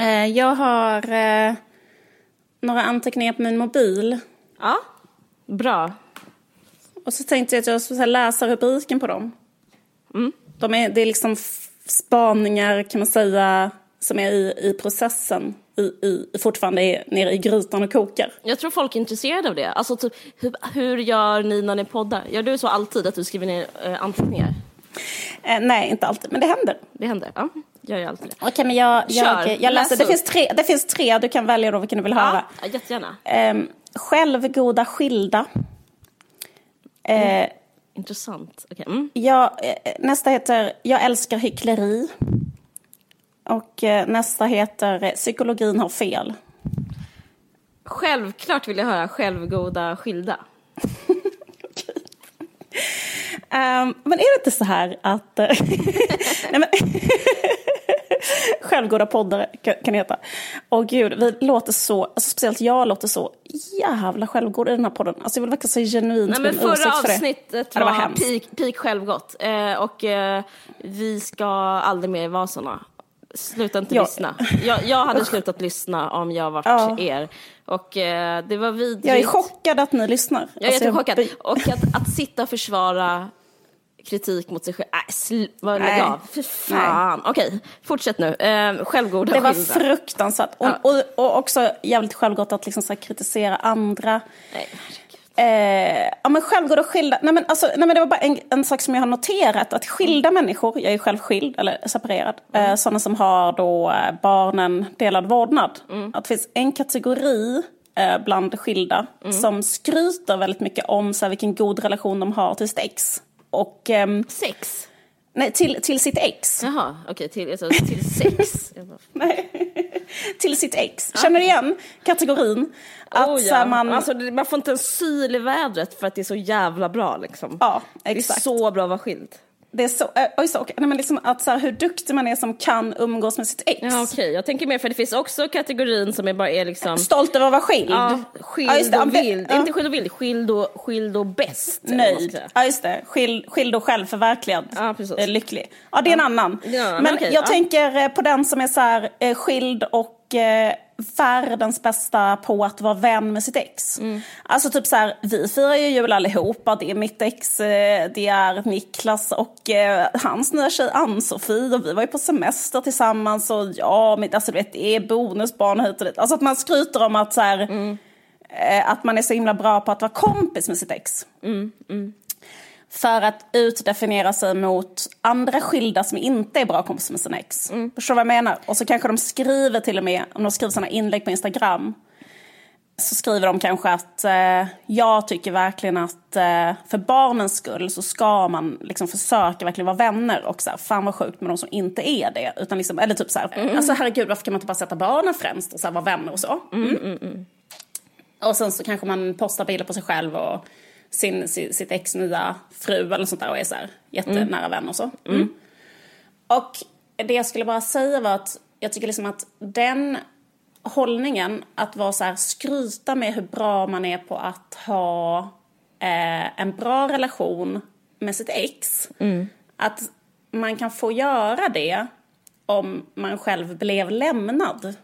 Eh, jag har eh, några anteckningar på min mobil. Ja, bra. Och så tänkte jag att jag skulle läsa rubriken på dem. De är, det är liksom spaningar kan man säga som är i, i processen. I, i, fortfarande är nere i grytan och kokar. Jag tror folk är intresserade av det. Alltså, typ, hur, hur gör ni när ni poddar? Gör du så alltid att du skriver ner eh, anteckningar? Eh, nej, inte alltid, men det händer. Det händer? Ja, gör jag alltid det. Okej, men jag, Kör, jag, jag läser. läs Det finns, tre, det finns tre, du kan välja då vilken du vill höra. Ja, jättegärna. Um, självgoda skilda. Eh, Intressant. Okej. Mm. jag, eh, nästa heter Jag älskar hyckleri. Och eh, nästa heter eh, Psykologin har fel. Självklart vill jag höra självgoda skilda. Ehm, men är det inte så här att... eh, Nej, men... Självgoda poddar kan det heta. Och gud, vi låter så, alltså speciellt jag låter så jävla självgod i den här podden. Alltså jag vill verkligen så genuint Nej, men förra för avsnittet det var var, peak, peak självgott. Eh, och eh, vi ska aldrig mer vara såna. Sluta inte Ja. lyssna. Jag, jag hade slutat lyssna om jag varit Ja. er. Och eh, det var vidrigt. Jag är chockad att ni lyssnar. Jag är Alltså, jättechockad. by- Och att, att sitta och försvara kritik mot sig själv. Nej, sl- vad lägg Nej. av. Fy fan. Okej, fortsätt nu. Eh, självgoda Det var skilda. fruktansvärt. Och, Ja. och, och också jävligt självgott att liksom så kritisera andra. Nej. Eh, ja men självgoda skilda. Nej men, alltså, nej men det var bara en, en sak som jag har noterat. Att skilda människor, jag är själv skild eller separerad. Eh, sådana som har då eh, barnen delad vårdnad. Att det finns en kategori eh, bland skilda som skryter väldigt mycket om så här, vilken god relation de har till sitt ex. Och, ehm, Sex? nej, till, till sitt ex. Jaha, okej, till, alltså, till sex. Nej. till sitt ex. Känner du igen kategorin? Att oh, ja. man... alltså, man får inte en syl i vädret för att det är så jävla bra liksom. ja, det är exakt. så bra att vara skild. Det är så, äh, oj, så. Nej, men liksom att så här, hur duktig man är som kan umgås med sitt ex. Ja, okej. Jag tänker mer för det finns också kategorin som är bara är liksom Stolt över att vara skild. Ja, skild Ja, det. Och vild. ja. Inte skild och vild, skild och, skild och bäst. Nöjd. Ja, just det. Skild, skild och självförverkligad. Ja, precis. Eh, Lycklig. Ja, det är en annan. Men okej, jag ja. tänker eh, på den som är så här, eh, skild och eh, världens bästa på att vara vän med sitt ex. Mm. Alltså typ så här, vi firar ju jul allihopa. Det är mitt ex, eh, det är Niklas och eh, hans nya tjej Ann-Sofie. Och vi var ju på semester tillsammans. Och ja, mitt, alltså, du vet, det är bonusbarn hit och dit. Alltså att man skryter om att så här, Mm. eh, att man är så himla bra på att vara kompis med sitt ex. För att utdefiniera sig mot andra skilda som inte är bra kompisar med sina ex. Förstår du vad jag menar? Och så kanske de skriver till och med, om de skriver sådana inlägg på Instagram, så skriver de kanske att eh, jag tycker verkligen att eh, för barnens skull så ska man liksom försöka verkligen vara vänner och så här, fan vad sjukt med de som inte är det. Utan liksom, eller typ så här, alltså herregud varför kan man inte bara sätta barnen främst och så här, vara vänner och så. Mm. Och sen så kanske man postar bilder på sig själv och sin, si- sitt ex nya fru eller sånt där och är så här jättenära vän och så. Mm. Och det jag skulle bara säga var att jag tycker liksom att den hållningen att vara så här skryta med hur bra man är på att ha eh, en bra relation med sitt ex. Att man kan få göra det om man själv blev lämnad.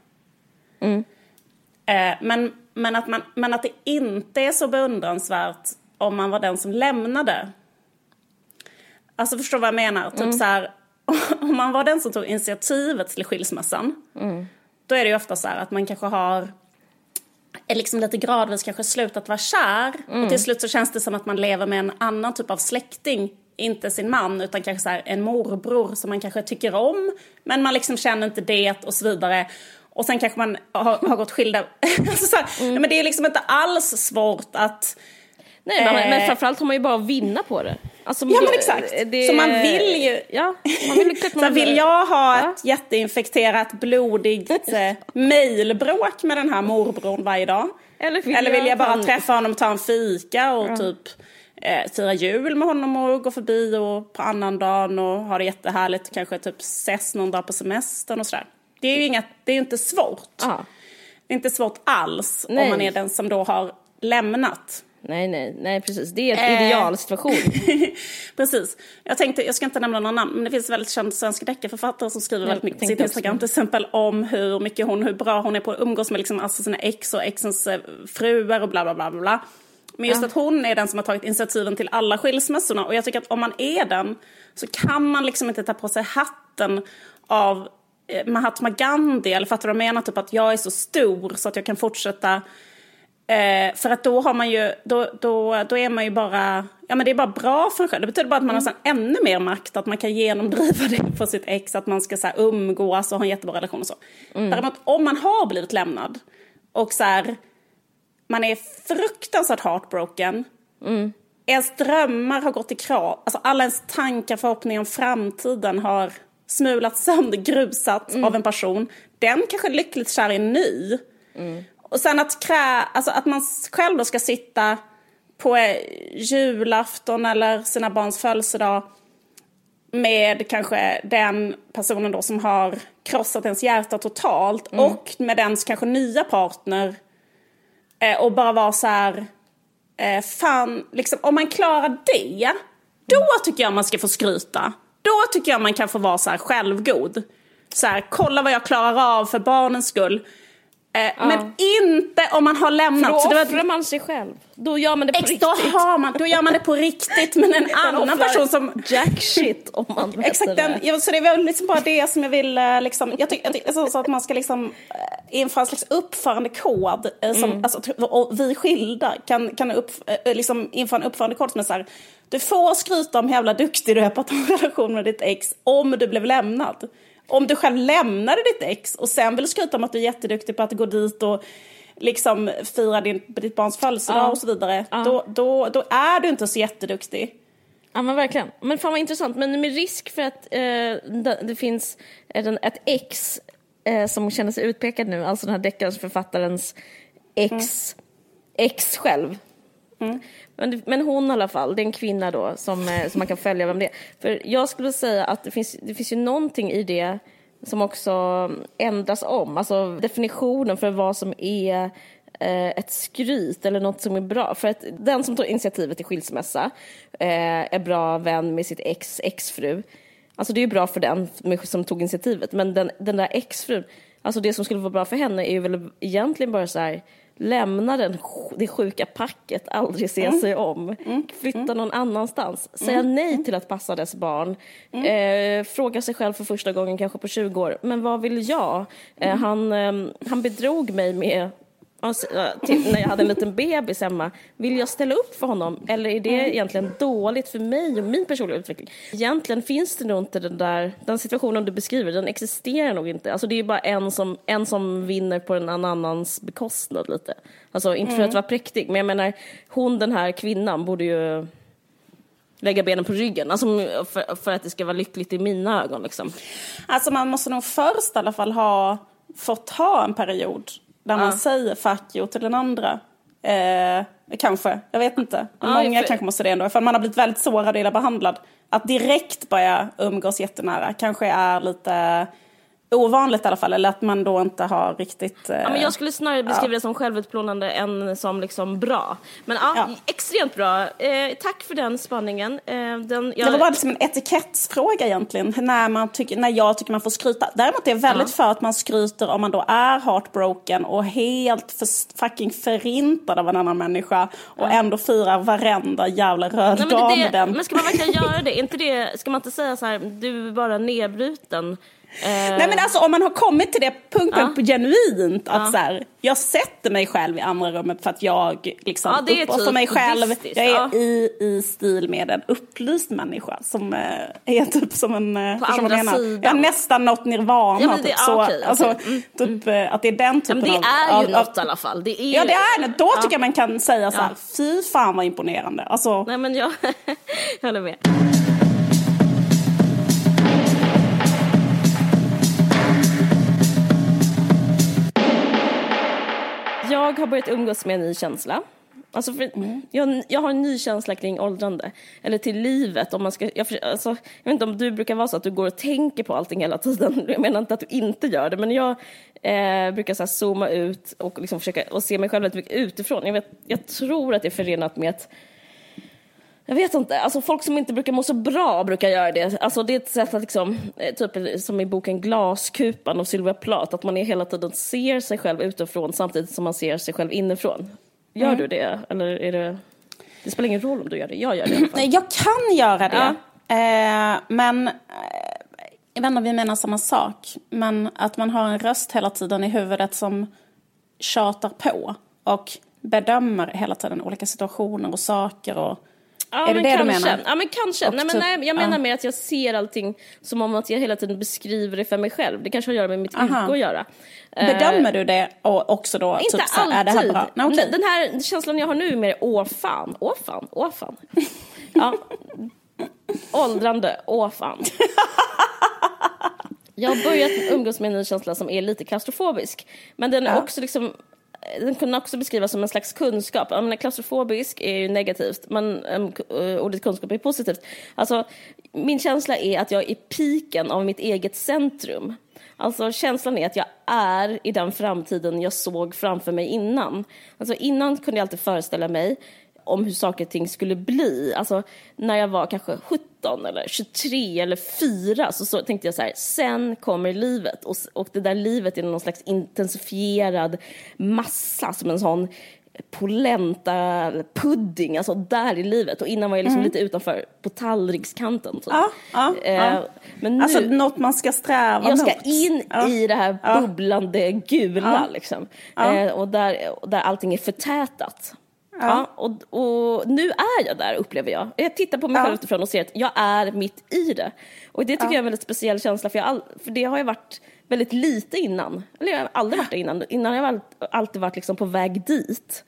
Eh, men, men, att man, men att det inte är så beundransvärt om man var den som lämnade. Alltså förstår vad jag menar? Typ så här, om man var den som tog initiativet till skilsmässan. Då är det ju ofta så här att man kanske har är liksom lite gradvis kanske slutat vara kär. Och till slut så känns det som att man lever med en annan typ av släkting. Inte sin man utan kanske så en morbror som man kanske tycker om. Men man liksom känner inte det och så vidare. Och sen kanske man har, har gått skilda. alltså så här, nej, men det är liksom inte alls svårt att Nej, men, Eh. men framförallt har man ju bara att vinna på det. Alltså, Ja, men exakt. det- Så man vill ju- Ja, man vill, klart Så man vill jag ha Ja. ett jätteinfekterat blodigt eh, mejlbråk med den här morbrorn varje dag? Eller vill Eller vill jag bara han- träffa honom ta en fika och typ eh, fira jul med honom och gå förbi och på annan dagen och ha det jättehärligt och kanske typ ses någon dag på semestern och sådär. Det är ju inga, det är inte svårt. Ja. Det är inte svårt alls Nej. om man är den som då har lämnat. Nej, nej, nej, precis. Det är en eh. idealsituation. precis. Jag tänkte, jag ska inte nämna några namn, men det finns väldigt känd svensk deckarförfattare som skriver nej, väldigt mycket på sitt Instagram, till exempel om hur mycket hon, hur bra hon är på att umgås med liksom, alltså sina ex och exens eh, fruar och bla bla bla bla. Men just ja. att hon är den som har tagit initiativen till alla skilsmässorna och jag tycker att om man är den så kan man liksom inte ta på sig hatten av eh, Mahatma Gandhi, eller fattar du vad jag menar? Typ att jag är så stor så att jag kan fortsätta. Eh, för att då har man ju, då, då, då är man ju bara, ja men det är bara bra för en själv. Det betyder bara att man mm. har ännu mer makt, att man kan genomdriva det på sitt ex, att man ska så här, umgås och ha en jättebra relation och så. Mm. Däremot om man har blivit lämnad och så här, man är fruktansvärt heartbroken. Mm. Ens drömmar har gått i krav. Alltså alla ens tankar, förhoppningar om framtiden har smulats sönder, grusat mm. av en person. Den kanske är lyckligt kär i en ny. Mm. Och sen att, krä, alltså att man själv då ska sitta på julafton eller sina barns födelsedag med kanske den personen då som har krossat ens hjärta totalt mm. och med dens kanske nya partner Eh, och bara vara så här, eh, fan, liksom, om man klarar det, då tycker jag man ska få skryta. Då tycker jag man kan få vara så här självgod. Så här, kolla vad jag klarar av för barnens skull. Eh, ja. Men inte om man har lämnat. För då offrar man sig själv. Då gör man det på Ex, riktigt. Då, har man, då gör man det på riktigt. Men en annan person som... Jack shit om man Exakt, den, ja, så det är väl liksom bara det som jag vill eh, liksom, jag tycker så, så att man ska liksom eh, införa en slags uppförandekod. Som, mm. alltså, och vi skilda kan, kan upp, liksom införa en uppförandekod som är så här. Du får skryta om hur jävla duktig du är på att ha en relation med ditt ex om du blev lämnad. Om du själv lämnade ditt ex och sen vill skryta om att du är jätteduktig på att gå dit och liksom fira din, ditt barns födelsedag ja. och så vidare. Ja. Då, då, då är du inte så jätteduktig. Ja men verkligen. Men fan vad intressant. Men med risk för att eh, det, det, finns ett ex eh, som känner sig utpekad nu, alltså den här deckarförfattarens ex, mm. ex själv. Mm. Men, men hon i alla fall, det är en kvinna då som, eh, som man kan följa vem det är. För jag skulle säga att det finns, det finns ju någonting i det som också mm, ändras om. Alltså definitionen för vad som är eh, ett skryt eller något som är bra. För att den som tar initiativet till skilsmässa eh, är bra vän med sitt ex exfru. Alltså det är ju bra för den som tog initiativet. Men den, den där exfrun, alltså det som skulle vara bra för henne är ju väl egentligen bara så här lämna den, det sjuka packet, aldrig se mm. sig om, mm. flytta mm. någon annanstans, säga mm. nej till att passa dess barn, mm. eh, fråga sig själv för första gången kanske på 20 år, men vad vill jag? Eh, mm. han, eh, han bedrog mig med när jag hade en liten bebis hemma. Vill jag ställa upp för honom eller är det mm. egentligen dåligt för mig och min personliga utveckling? Egentligen finns det nog inte den där, den situationen du beskriver, den existerar nog inte. Alltså det är bara en som, en som vinner på en annans bekostnad lite. Alltså inte för mm. att vara präktig, men jag menar hon den här kvinnan borde ju lägga benen på ryggen, alltså för, för att det ska vara lyckligt i mina ögon liksom. Alltså man måste nog först i alla fall ha fått ha en period där man säger fuck you till den andra. Eh, kanske, jag vet inte. Men många för... kanske måste det ändå. För man har blivit väldigt sårad och illa behandlad. Att direkt börja umgås jättenära kanske är lite ovanligt i alla fall, eller att man då inte har riktigt... Eh, ja, men jag skulle snarare beskriva ja. det som självutplånande än som liksom bra. Men ja, ja. extremt bra. Eh, tack för den spaningen. Eh, den, jag... Det var bara liksom en etikettsfråga egentligen, när, man tycker, när jag tycker man får skryta. Däremot är jag väldigt för att man skryter om man då är heartbroken och helt för, fucking förintad av en annan människa och ändå firar varenda jävla röd Nej, dag med den. Men ska man verkligen göra det? Inte det? Ska man inte säga så här, du är bara nedbruten? Eh. Nej men alltså om man har kommit till det punkten ja. genuint att ja. så här, jag sätter mig själv i andra rummet för att jag liksom ja, det är typ mig själv. Jag är ja. i, i stil med en upplyst människa som eh, är typ som en... Eh, På andra sidan. Jag har nästan nått nirvana. Ja, det, typ, så, okay, alltså, okay. Mm, typ, mm. att det är den typen av... det är ju av, något i alla fall. Det är, ja det är det. Då tycker jag man kan säga så här, fy fan vad imponerande. Alltså, Nej men jag, jag håller med. Jag har börjat umgås med en ny känsla. Alltså mm. jag, jag, har en ny känsla kring åldrande, eller till livet. Om man ska, jag, alltså, jag vet inte om du brukar vara så att du går och tänker på allting hela tiden. Jag menar inte att du inte gör det, men jag, eh, brukar så här zooma ut och liksom försöka och se mig själv väldigt mycket utifrån. Jag, vet, jag tror att det är förenat med att jag vet inte, alltså folk som inte brukar må så bra brukar göra det. Alltså det är ett sätt att liksom, eh, typ som i boken Glaskupan av Sylvia Plath, att man är hela tiden ser sig själv utifrån samtidigt som man ser sig själv inifrån. Gör mm. du det? Eller är det... Det spelar ingen roll om du gör det, jag gör det i alla fall. Jag kan göra det. Ja. Eh, men, eh, jag vet inte om vi menar samma sak, men att man har en röst hela tiden i huvudet som tjatar på och bedömer hela tiden olika situationer och saker och Ja, är det det kanske. du menar? Ja, men kanske. nej, men, typ, nej, jag menar ja. mer att jag ser allting som om att jag hela tiden beskriver det för mig själv. Det kanske har att göra med mitt yrke att göra. Bedömer du det också då? Inte typ, alltid. Är det här bra? Nej, okay. Den här känslan jag har nu är mer åh fan, åh fan, åh fan. ja. Åldrande, åh fan. Jag har börjat umgås med en ny känsla som är lite klaustrofobisk. Men den är ja. också liksom den kunde också beskrivas som en slags kunskap. Jag menar, klaustrofobisk är ju negativt, men um, ordet kunskap är positivt. Alltså, min känsla är att jag är piken av mitt eget centrum. Alltså känslan är att jag är i den framtiden jag såg framför mig innan. Alltså innan kunde jag alltid föreställa mig om hur saker och ting skulle bli. Alltså när jag var kanske 17 eller 23 eller 4 så, så tänkte jag så här, sen kommer livet och, och det där livet är någon slags intensifierad massa som en sån polenta pudding, alltså där i livet. Och innan var jag liksom mm. lite utanför på tallrikskanten. Typ. Ja, ja, eh, ja. Men nu, alltså något man ska sträva mot. Jag ska in ja. i det här bubblande gula liksom. Eh, och, där, och där allting är förtätat. Ja. ja och, och, nu är jag där upplever jag. Jag tittar på mig ja. själv utifrån och ser att jag är mitt i det. Och det tycker ja. jag är en väldigt speciell känsla för, jag all, för det har jag varit väldigt lite innan. Eller jag har aldrig varit där innan. Innan har jag alltid varit liksom på väg dit.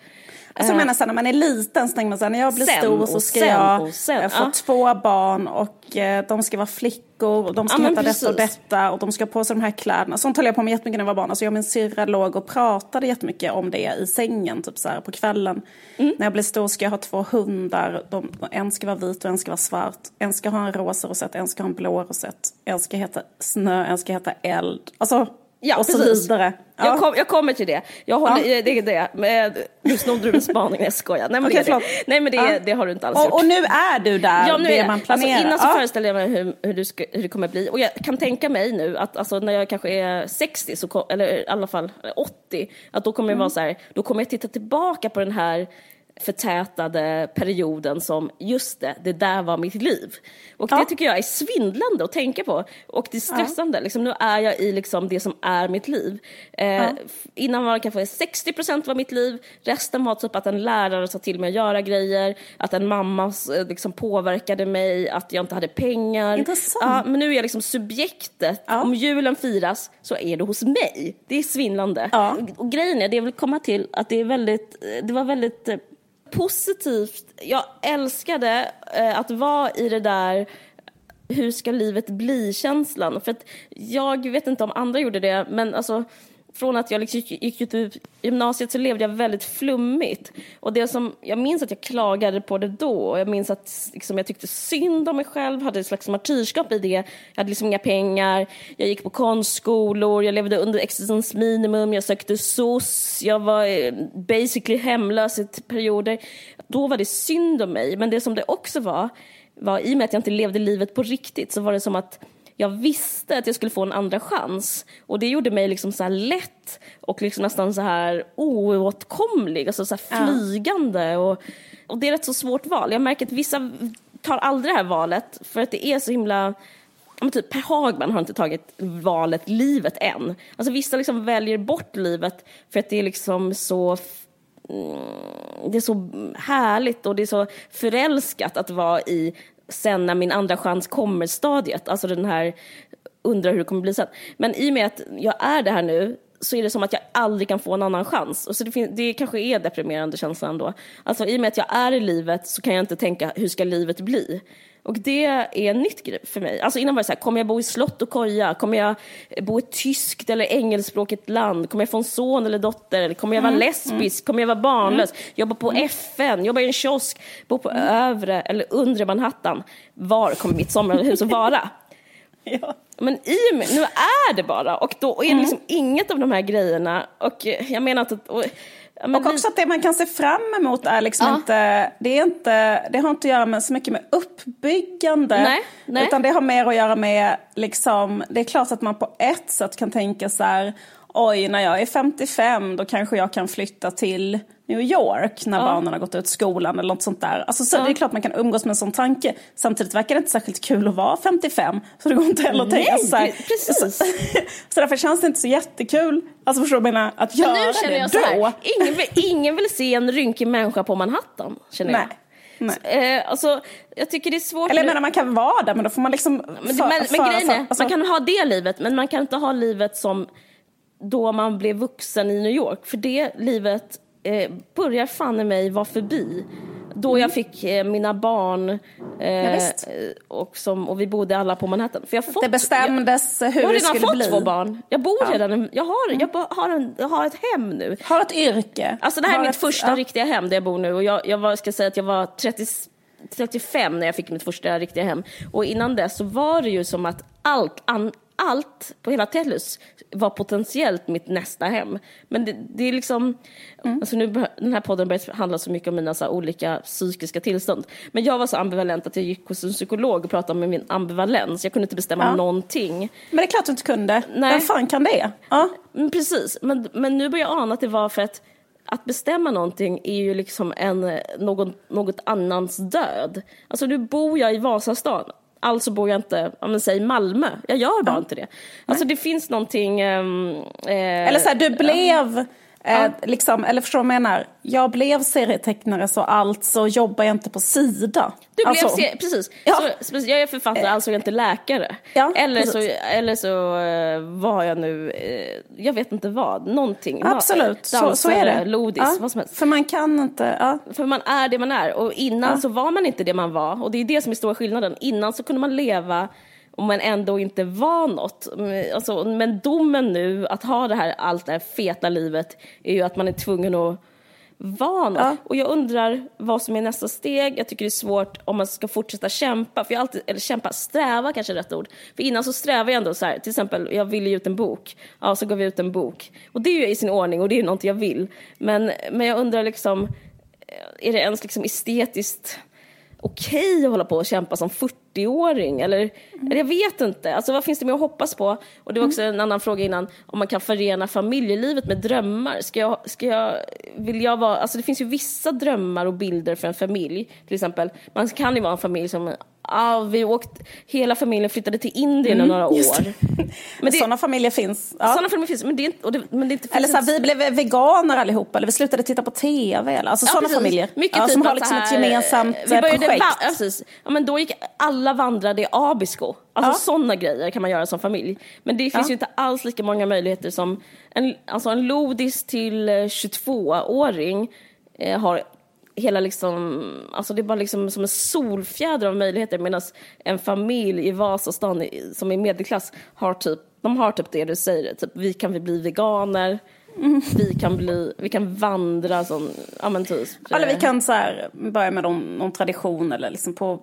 Alltså jag menar så när man är liten så tänker man så här, när jag blir sen, stor så ska sen, jag sen, få ja. två barn och eh, de ska vara flickor och de ska ja, heta detta och detta och de ska ha på sig de här kläderna. Sånt höll jag på med jättemycket när jag var barn. Alltså jag och min syrra låg och pratade jättemycket om det i sängen typ så här, på kvällen. Mm. När jag blir stor ska jag ha två hundar. De, en ska vara vit och en ska vara svart. En ska ha en rosa rosett, en ska ha en blå rosett. En ska heta snö, en ska heta eld. Alltså Ja, och så precis. vidare. Ja. Jag, kom, jag kommer till det. Jag håller, ja. det, det, det. Nu snodde du min spaning, jag skojar. Nej men, okay, det, Nej, men det, ja. det har du inte alls och, gjort. Och nu är du där, ja, nu det är man planerar. Alltså, innan så ja. föreställde jag mig hur, hur, du ska, hur det kommer bli. Och jag kan tänka mig nu att alltså, när jag kanske är 60, så, eller i alla fall 80, att då kommer jag vara mm. så här, då kommer jag titta tillbaka på den här förtätade perioden som just det, det där var mitt liv. Och ja. det tycker jag är svindlande att tänka på och det är stressande. Ja. Liksom, nu är jag i liksom det som är mitt liv. Eh, ja. Innan var det kanske 60 procent var mitt liv, resten var typ att en lärare sa till mig att göra grejer, att en mamma eh, liksom påverkade mig, att jag inte hade pengar. Intressant. Ja, men nu är jag liksom subjektet. Om julen firas så är det hos mig. Det är svindlande. Och, och grejen är, det jag vill komma till, att det är väldigt, det var väldigt eh, positivt. Jag älskade eh, att vara i det där hur ska livet bli-känslan. För att jag vet inte om andra gjorde det, men alltså från att jag liksom gick ut ur gymnasiet så levde jag väldigt flummigt. Och det som, jag minns att jag klagade på det då. Jag minns att liksom, jag tyckte synd om mig själv, hade ett slags martyrskap i det. Jag hade liksom inga pengar, jag gick på konstskolor, jag levde under existensminimum, jag sökte SOS, jag var eh, basically hemlös i perioder. Då var det synd om mig, men det som det också var, var i och med att jag inte levde livet på riktigt så var det som att jag visste att jag skulle få en andra chans. Och det gjorde mig liksom så lätt och liksom nästan så här oåtkomlig, alltså så här flygande. Ja. Och, och det är ett så svårt val. Jag märker att vissa tar aldrig det här valet för att det är så himla men typ Per Hagman har inte tagit valet livet än. Alltså vissa liksom väljer bort livet för att det är liksom så mm, det är så härligt och det är så förälskat att vara i sen när min andra chans kommer stadiet, alltså den här undrar hur det kommer bli sen. Men i och med att jag är det här nu så är det som att jag aldrig kan få en annan chans. Och så det, det kanske är deprimerande känslan då. Alltså i och med att jag är i livet så kan jag inte tänka hur ska livet bli? Och det är nytt för mig. Alltså innan var det så här, kommer jag bo i slott och koja? Kommer jag bo i ett tyskt eller engelskspråkigt land? Kommer jag få en son eller dotter? Eller kommer jag vara mm. lesbisk? Kommer jag vara barnlös? Mm. Jobba på mm. FN? Jobba i en kiosk? Bo på mm. övre eller undre Manhattan? Var kommer mitt sommarhus att vara? Ja. Men i och med, nu är det bara och då är det liksom inget av de här grejerna och jag menar att... Och, ja, Och också att det man kan se fram emot är liksom Ja. inte, det är inte, det har inte att göra med så mycket med uppbyggande. Nej, nej. Utan det har mer att göra med, liksom, det är klart att man på ett sätt kan tänka så här, oj när jag är 55 då kanske jag kan flytta till New York när barnen har gått ut skolan eller något sånt där. Alltså, så Det är klart man kan umgås med en sån tanke. Samtidigt verkar det inte särskilt kul att vara 55. Så det går inte heller att tänka Nej, så här. pre- precis. Så, så därför känns det inte så jättekul. Alltså förstår du menar? Att göra nu känner det jag så här, då. ingen, vill, ingen vill se en rynkig människa på Manhattan, känner jag. Nej. Nej. Eh, alltså, jag tycker det är svårt Eller jag menar man kan vara där men då får man liksom men, men, för- men föra grejen för- är, alltså- man kan ha det livet, men man kan inte ha livet som då man blev vuxen i New York. För det livet eh, börjar fan i mig vara förbi. Då jag fick eh, mina barn Mm. Ja, eh, visst. och, som, och vi bodde alla på Manhattan. För jag, har fått, Det bestämdes jag, hur jag har det redan skulle fått bli. två barn. Jag bor Ja. Mm. redan, jag har, jag bara har, en, jag har ett hem nu. Har ett yrke. Alltså det här är Har mitt ett- första ja. riktiga hem där jag bor nu och jag, jag var, ska säga att jag var 30, 35 när jag fick mitt första riktiga hem. Och innan dess så var det ju som att allt, an, allt på hela Tellus var potentiellt mitt nästa hem. Men det, det är liksom, Mm. alltså nu, den här podden börjar handla så mycket om mina så olika psykiska tillstånd. Men jag var så ambivalent att jag gick hos en psykolog och pratade om min ambivalens. Jag kunde inte bestämma Ja. någonting. Men det är klart du inte kunde. Nej. Vem fan kan det? Ja. Mm, precis, men, men nu börjar jag ana att det var för att att bestämma någonting är ju liksom en, någon, något annans död. Alltså nu bor jag i Vasastan, alltså bor jag inte, ja men säg Malmö. Jag gör bara inte det. Alltså det finns någonting... ehm, eh, Eller så här, du blev... Eh, liksom, eller förstår du vad jag menar? Jag blev serietecknare så alltså jobbar jag inte på Sida. Du blev alltså, se- precis. Ja. Så, så jag är författare, alltså jag är inte läkare. Ja, eller, så, eller så eh, var jag nu, eh, jag vet inte vad, någonting. Absolut, så, så Dansare, är det. Lodis, Ja, vad som helst. För man kan inte... Ja. För man är det man är. Och innan så var man inte det man var. Och det är det som är stora skillnaden. Innan så kunde man leva om man ändå inte var något. Men, Alltså, men domen nu, att ha det här, allt det här feta livet, är ju att man är tvungen att vara något. Ja. Och jag undrar vad som är nästa steg. Jag tycker det är svårt om man ska fortsätta kämpa. För jag alltid, eller kämpa, sträva kanske är rätt ord. För innan så strävar jag ändå så här, till exempel, jag ville ge ut en bok. Ja, så gav vi ut en bok. Och det är ju i sin ordning och det är något jag vill. Men, men jag undrar liksom, är det ens liksom estetiskt okej att hålla på och kämpa som 40-åring? Eller, eller jag vet inte. Alltså, vad finns det mer att hoppas på? Och det var också en annan fråga innan, om man kan förena familjelivet med drömmar. Ska jag, ska jag, vill jag vara, alltså det finns ju vissa drömmar och bilder för en familj. Till exempel, man kan ju vara en familj som Ah, vi åkte, hela familjen flyttade till Indien i några år. Men det, Sådana familjer finns. Ja. sådana familjer finns, men det, och det, men det inte Eller finns så här, vi blev veganer allihopa, eller vi slutade titta på TV. Eller, alltså Ja, sådana precis. familjer. Mycket ja, typ som har liksom så ett här, gemensamt vi eh, började projekt. Ja, precis. Ja, men då gick alla vandrade i Abisko. Alltså Ja. sådana grejer kan man göra som familj. Men det finns Ja. ju inte alls lika många möjligheter som en, alltså en lodis till eh, 22-åring eh, har hela liksom, alltså det är bara liksom som en solfjäder av möjligheter medan en familj i Vasastan som är medelklass har typ, de har typ det du säger, typ vi kan bli veganer, Mm. vi kan bli, vi kan vandra som, ja men typ. Eller vi kan så här, börja med någon, någon tradition eller liksom på,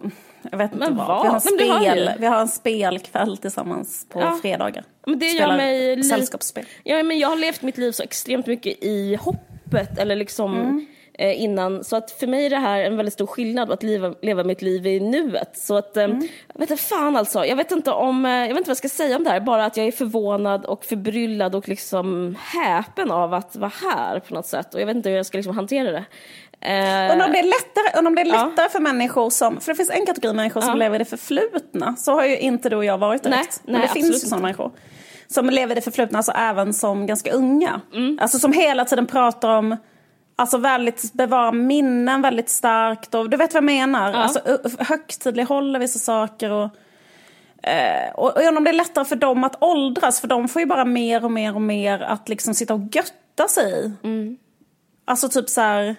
jag vet inte Men vad. vad? Vi, har det har vi spel, har en spelkväll tillsammans på Ja. fredagar. Men det gör Spelar mig lite... Sällskapsspel. Ja, men jag har levt mitt liv så extremt mycket i hoppet, eller liksom Mm. Eh, innan. Så att för mig är det här en väldigt stor skillnad att leva, leva mitt liv i nuet. Så att, eh, Mm. jag vet inte fan alltså. Jag vet inte om, eh, jag vet inte vad jag ska säga om det här. Bara att jag är förvånad och förbryllad och liksom häpen av att vara här på något sätt. Och jag vet inte hur jag ska liksom hantera det. Undrar om det är lättare, om det är Ja. lättare för människor som, för det finns en kategori människor som Ja. lever i det förflutna. Så har ju inte du och jag varit direkt. Nej, Men nej, det finns ju sådana människor. Som lever i det förflutna, alltså även som ganska unga. Mm. Alltså som hela tiden pratar om, alltså väldigt, bevara minnen väldigt starkt. Och du vet vad jag menar? Ja. Alltså ö- högtidlighåller vissa saker och Eh, och, och jag undrar om det är lättare för dem att åldras, för de får ju bara mer och mer och mer att liksom sitta och götta sig. Mm. Alltså typ så här...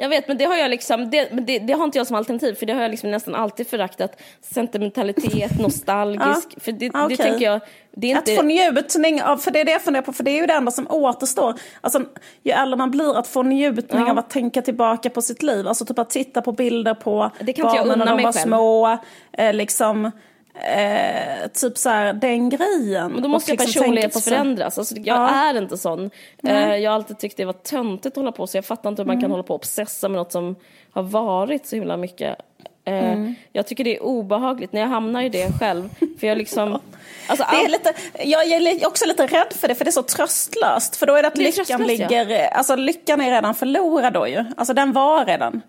Jag vet, men det har jag liksom, det, det, det har inte jag som alternativ, för det har jag liksom nästan alltid föraktat. Sentimentalitet, nostalgisk, för det, Ja, det okej. tänker jag, det är Att inte... få njutning av, för det är det jag funderar på, för det är ju det enda som återstår. Alltså, ju äldre man blir, att få njutning Ja. av att tänka tillbaka på sitt liv. Alltså typ att titta på bilder på Det barnen när de var själv. små. Eh, liksom, eh, typ så här, den grejen. Men då måste liksom personligheten förändras. Alltså, jag Ja. är inte sån. Eh, jag har alltid tyckt det var töntigt att hålla på så. Jag fattar inte hur man Mm. kan hålla på och obsessa med något som har varit så himla mycket. Eh, Mm. Jag tycker det är obehagligt när jag hamnar i det själv. För jag liksom... Alltså, Det är lite, jag är också lite rädd för det, för det är så tröstlöst. För då är det att Det lyckan tröstlöst, ja. ligger... Alltså lyckan är redan förlorad då ju. Alltså den var redan.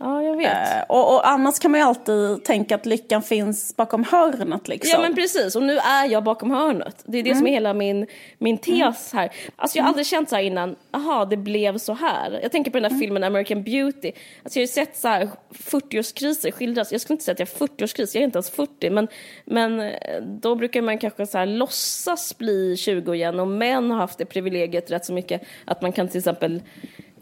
Ja, jag vet. Eh, och, och annars kan man ju alltid tänka att lyckan finns bakom hörnet liksom. Ja men precis, och nu är jag bakom hörnet. Det är det som är hela min, min tes här. Alltså jag har aldrig känt så här innan, aha det blev så här. Jag tänker på den där filmen American Beauty. Alltså jag har ju sett så här 40-årskriser skildras. Jag skulle inte säga att jag har 40-årskris, jag är inte ens 40. Men, men eh, då brukar man kanske så här låtsas bli 20 igen och män har haft det privilegiet rätt så mycket att man kan till exempel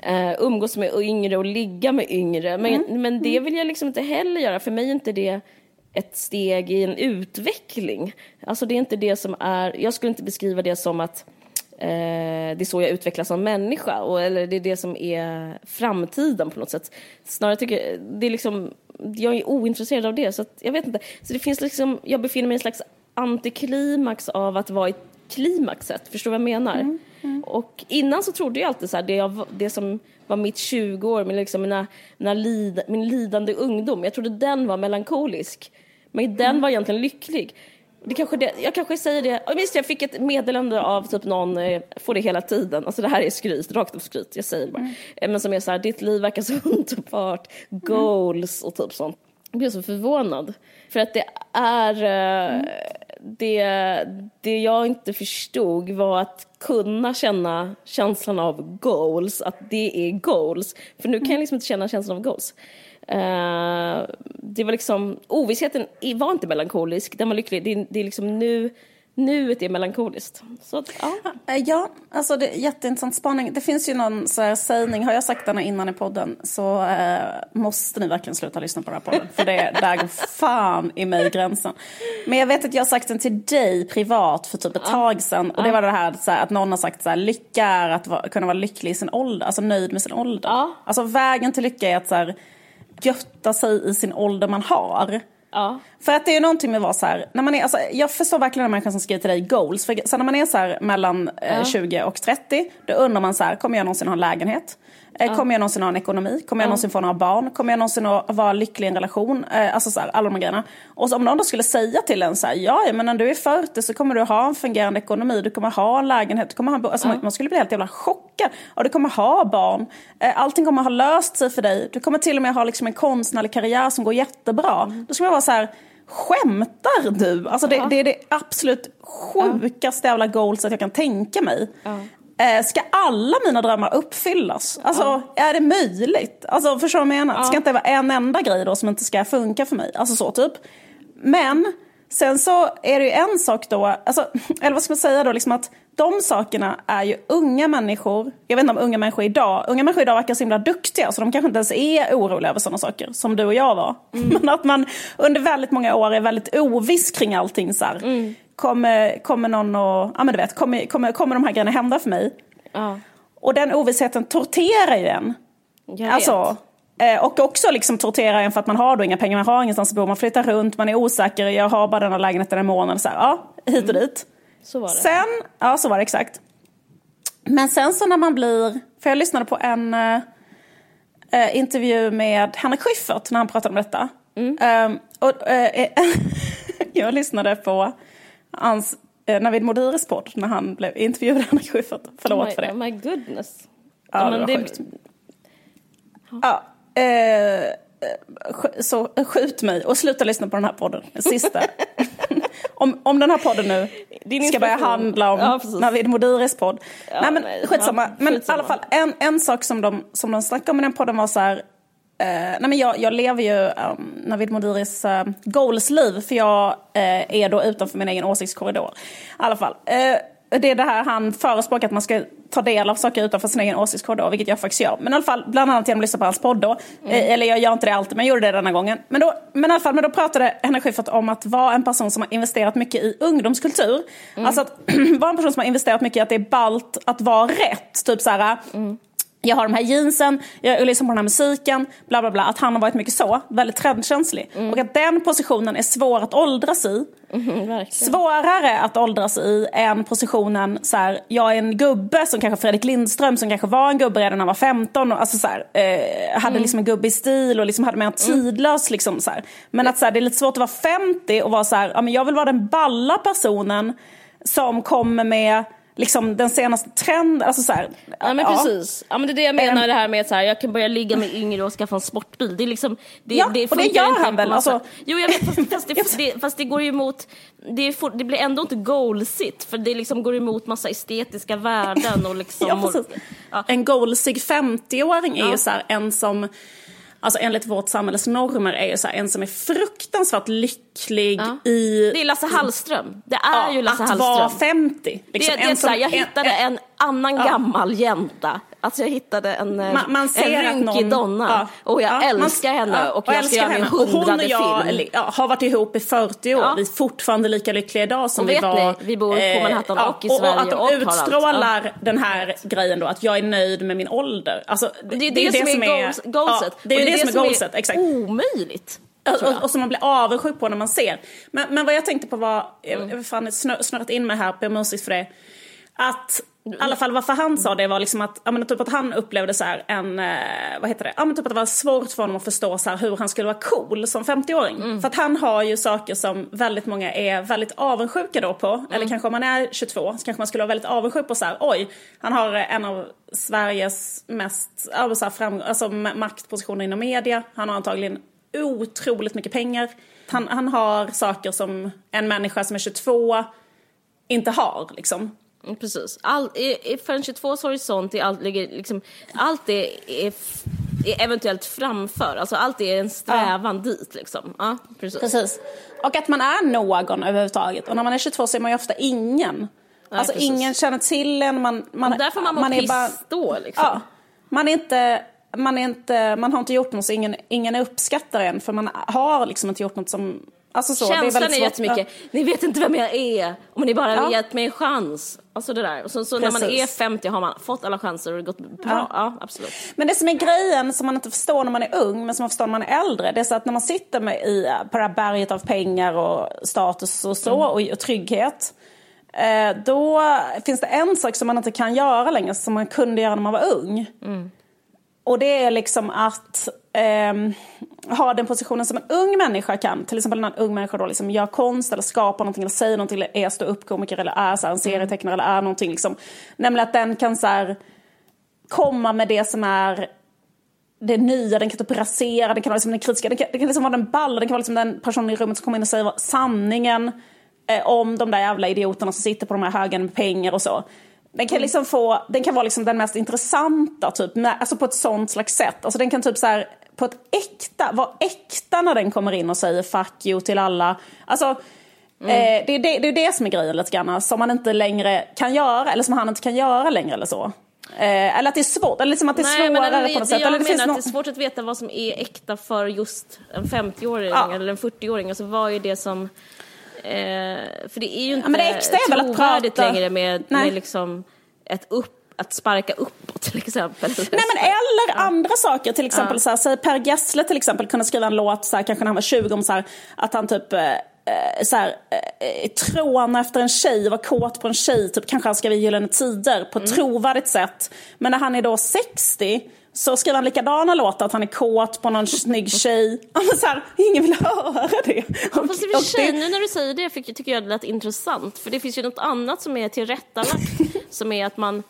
eh, umgås med yngre och ligga med yngre. Men, men det vill jag liksom inte heller göra. För mig är inte det ett steg i en utveckling. Alltså det är inte det som är, jag skulle inte beskriva det som att eh, det är så jag utvecklas som människa, och, eller det är det som är framtiden på något sätt. Snarare tycker jag, det är liksom, jag är ointresserad av det, så att, jag vet inte. Så det finns liksom, jag befinner mig i en slags antiklimax av att vara i klimaxet, förstår du vad jag menar? Och innan så trodde jag alltid så här, det, jag, det som var mitt 20 år, min, liksom mina, mina lid, min lidande ungdom, jag trodde den var melankolisk. Men den var egentligen lycklig. Det kanske det, jag kanske säger det, visst jag fick ett meddelande av typ någon, eh, får det hela tiden, alltså det här är skryt, rakt upp skryt, jag säger det bara. Eh, Men som är så här, ditt liv verkar så underbart, goals och typ sånt. Jag blev så förvånad. För att det är, eh, det, det jag inte förstod var att kunna känna känslan av goals, att det är goals. För nu kan jag liksom inte känna känslan av goals. Uh, det var liksom, ovissheten var inte melankolisk, den var lycklig. Det, det är liksom nu, nuet är melankoliskt. Så ja. Eh, Ja, alltså det är jätteintressant spaning. Det finns ju någon så här sägning, har jag sagt den innan i podden så eh, måste ni verkligen sluta lyssna på den här podden. För det, där går fan i mig gränsen. Men jag vet att jag har sagt den till dig privat för typ ett tag sedan. Och det var det här, så här att någon har sagt så här, lycka är att vara, kunna vara lycklig i sin ålder, alltså nöjd med sin ålder. Ja. Alltså vägen till lycka är att så här, götta sig i sin ålder man har. Ja. För att det är någonting med att vara så här, när man är, alltså, jag förstår verkligen den människan som skriver till dig goals. För så när man är så här mellan eh, 20 och 30, då undrar man så här, kommer jag någonsin ha en lägenhet? Eh, Kommer jag någonsin ha en ekonomi? Kommer jag någonsin få några barn? Kommer jag någonsin att vara lycklig i en relation? Eh, alltså så här, alla de här grejerna. Och om någon då skulle säga till en så här, ja ja, men när du är 40 så kommer du ha en fungerande ekonomi, du kommer ha en lägenhet, du kommer ha en bo-" alltså, man, skulle bli helt jävla chockad. Och du kommer ha barn, eh, allting kommer ha löst sig för dig. Du kommer till och med ha liksom en konstnärlig karriär som går jättebra. Då skulle man vara så här, skämtar du? Alltså det, det är det absolut sjukaste jävla goalset jag kan tänka mig. Eh, ska alla mina drömmar uppfyllas? Alltså, är det möjligt? Alltså, förstår du vad jag menar? Ska inte det vara en enda grej då som inte ska funka för mig? Alltså så typ. Men sen så är det ju en sak då, alltså, eller vad ska man säga då, liksom att de sakerna är ju unga människor, jag vet inte om unga människor idag, unga människor idag verkar så himla duktiga så de kanske inte ens är oroliga över sådana saker som du och jag var. Men att man under väldigt många år är väldigt oviss kring allting så här. Kommer, kommer någon och, ja men du vet, kommer, kommer, kommer de här grejerna hända för mig? ja. Och den ovissheten torterar ju en. Jag vet. Alltså, eh, och också liksom torterar en för att man har då inga pengar, man har ingenstans att bo, man flyttar runt, man är osäker, jag har bara den här lägenheten en månad. Så här, ja, hit och dit. Så var det. Sen, ja så var det exakt. Men sen så när man blir, för jag lyssnade på en eh, eh, intervju med Henrik Schyffert när han pratade om detta. Eh, och, eh, jag lyssnade på hans eh, Navid Modiris podd när han blev intervjuad av Henrik Schyffert. Förlåt my, för det. My goodness. Ja, det men var sjukt. Ja, eh, sk- så skjut mig och sluta lyssna på den här podden. Den sista. om, om den här podden nu Din ska börja handla om Ja, precis. Navid Modiris podd. nej men skitsamma. ja, men i skitsamma. alla fall en, en sak som de, som de snackade om i den podden var så här. Eh, nej men jag, jag lever ju um, Navid Modiris uh, goals-liv för jag eh, är då utanför min egen åsiktskorridor. I alla fall. Eh, det är det här han förespråkar att man ska ta del av saker utanför sin egen åsiktskorridor, vilket jag faktiskt gör. Men i alla fall, bland annat genom att lyssna på hans podd då. Eh, Eller jag gör inte det alltid, men jag gjorde det denna gången. Men, då, men i alla fall, men då pratade Henrik Schyffert om att vara en person som har investerat mycket i ungdomskultur. Alltså att vara en person som har investerat mycket i att det är ballt att vara rätt. Typ så här, jag har de här jeansen, jag lyssnar på den här musiken, bla bla bla. Att han har varit mycket så, väldigt trendkänslig. Mm. Och att den positionen är svår att åldras i. Mm, Svårare att åldras i än positionen så här, jag är en gubbe som kanske Fredrik Lindström som kanske var en gubbe redan när han var 15 och alltså så här, eh, hade Mm. liksom en gubbig stil och liksom hade mer en tidlös liksom så här. Men att så här, det är lite svårt att vara 50 och vara så här, ja men jag vill vara den balla personen som kommer med liksom den senaste trenden, alltså så här, Ja men precis. Ja men det är det jag menar En- det här med att jag kan börja ligga med yngre och skaffa en sportbil. Det är liksom, det, Ja, och det gör han väl, alltså- Jo jag vet fast, fast, det, det, fast det går ju emot, det, for, det blir ändå inte goalsigt för det liksom går emot massa estetiska värden och liksom. Ja, precis. och, ja. En goalsig 50-åring är Ja. ju så här en som, alltså enligt vårt samhälles normer, är ju så här en som är fruktansvärt lycklig Ja. i... Det är Lasse Hallström. Det är ja, ju Lasse att Hallström. vara 50. Liksom. det, det är En så här, som- jag hittade en- en annan Ja. gammal jänta. Alltså jag hittade en, eh, Man, man en rynkig någon, donna. och jag ja, man- älskar henne ja, och jag ska göra min henne. Och Hon och hundrade jag film. ja, har varit ihop i 40 år. Ja. Vi är fortfarande lika lyckliga idag som Och vi var. ni, vi bor på Manhattan och i och, Sverige Och att de och utstrålar den här grejen då, att jag är nöjd med min ålder. Alltså, det, Det är det, som är goals, goalset. Ja, det är Och ju det, som är goalset, exakt. omöjligt. jag. Och, och som man blir avundsjuk på när man ser. Men, men vad jag tänkte på var, Mm. jag har snurrat in mig här, ber om ursäkt för det. Att, i alla fall varför han sa det var liksom att, ja men typ att han upplevde så här en, eh, vad heter det, ja men typ att det var svårt för honom att förstå så hur han skulle vara cool som 50-åring. Mm. För att han har ju saker som väldigt många är väldigt avundsjuka då på. Mm. Eller kanske om man är 22 så kanske man skulle vara väldigt avundsjuk på så här, oj, han har en av Sveriges mest, ja, så fram, alltså ma- maktpositioner inom media. Han har antagligen otroligt mycket pengar. Han, han har saker som en människa som är 22 inte har liksom. Precis. All, i, i, för en 22 horisont är allt, ligger liksom, allt är, är, är eventuellt framför. Alltså allt är en strävan dit liksom. Ja, precis. Precis. Och att man är någon överhuvudtaget. Och när man är 22 så är man ju ofta ingen. alltså precis. ingen känner till en. Man, man, Och där får man må piss då liksom. Ja, man är inte... Man, är inte, man har inte gjort något så ingen, ingen uppskattar en för man har liksom inte gjort något som... Alltså så, Känslan det är, är, jättemycket, ni vet inte vem jag är om ni bara Ja. gett mig en chans. Alltså det där. Och så, så när man är 50 har man fått alla chanser och det gått bra. Ja. Ja, absolut. Men det som är grejen som man inte förstår när man är ung men som man förstår när man är äldre. Det är så att när man sitter med i, på det här berget av pengar och status och så och, och trygghet. Eh, då finns det en sak som man inte kan göra längre som man kunde göra när man var ung. Och det är liksom att ehm, ha den positionen som en ung människa kan. Till exempel när en ung människa då liksom gör konst eller skapar någonting eller säger någonting eller är ståuppkomiker eller är så här, en serietecknare eller är någonting. Liksom. Nämligen att den kan så här, komma med det som är det nya, den kan typ rasera, den kan vara liksom den kritiska, den kan, den kan liksom vara den balla, den kan vara liksom den personen i rummet som kommer in och säger sanningen eh, om de där jävla idioterna som sitter på de här högen med pengar och så. Den kan liksom få, den kan vara liksom den mest intressanta typ, med, alltså på ett sånt slags sätt. Alltså den kan typ så här, på ett äkta, vara äkta när den kommer in och säger fuck you till alla. Alltså, Mm. eh, det, är det, det är det som är grejen lite grann, som man inte längre kan göra, eller som han inte kan göra längre eller så. Eh, eller att det är svårt, eller liksom att det är Nej, men svårare det, på något det sätt. jag Eller det menar att nå- det är svårt att veta vad som är äkta för just en 50-åring Ja. eller en 40-åring. Alltså vad är det som... Eh, för det är ju inte men det äkta är väl att prata- längre med, med liksom ett upp, att sparka uppåt till exempel. Nej men eller andra saker, till exempel så här, säg Per Gessle till exempel kunde skriva en låt så här, kanske när han var 20 om så här, att han typ eh, eh, så här, eh, tråna efter en tjej, var kåt på en tjej, typ kanske han skrev i Gyllene Tider på ett trovärdigt sätt. Men när han är då 60 så skriver han likadana låtar, att han är kåt på någon snygg tjej. Ja, men så här, ingen vill höra det. Ja, fast i och för sig, nu när du säger det fick- tycker jag det lät intressant. För det finns ju något annat som är tillrättalagt. som är att man,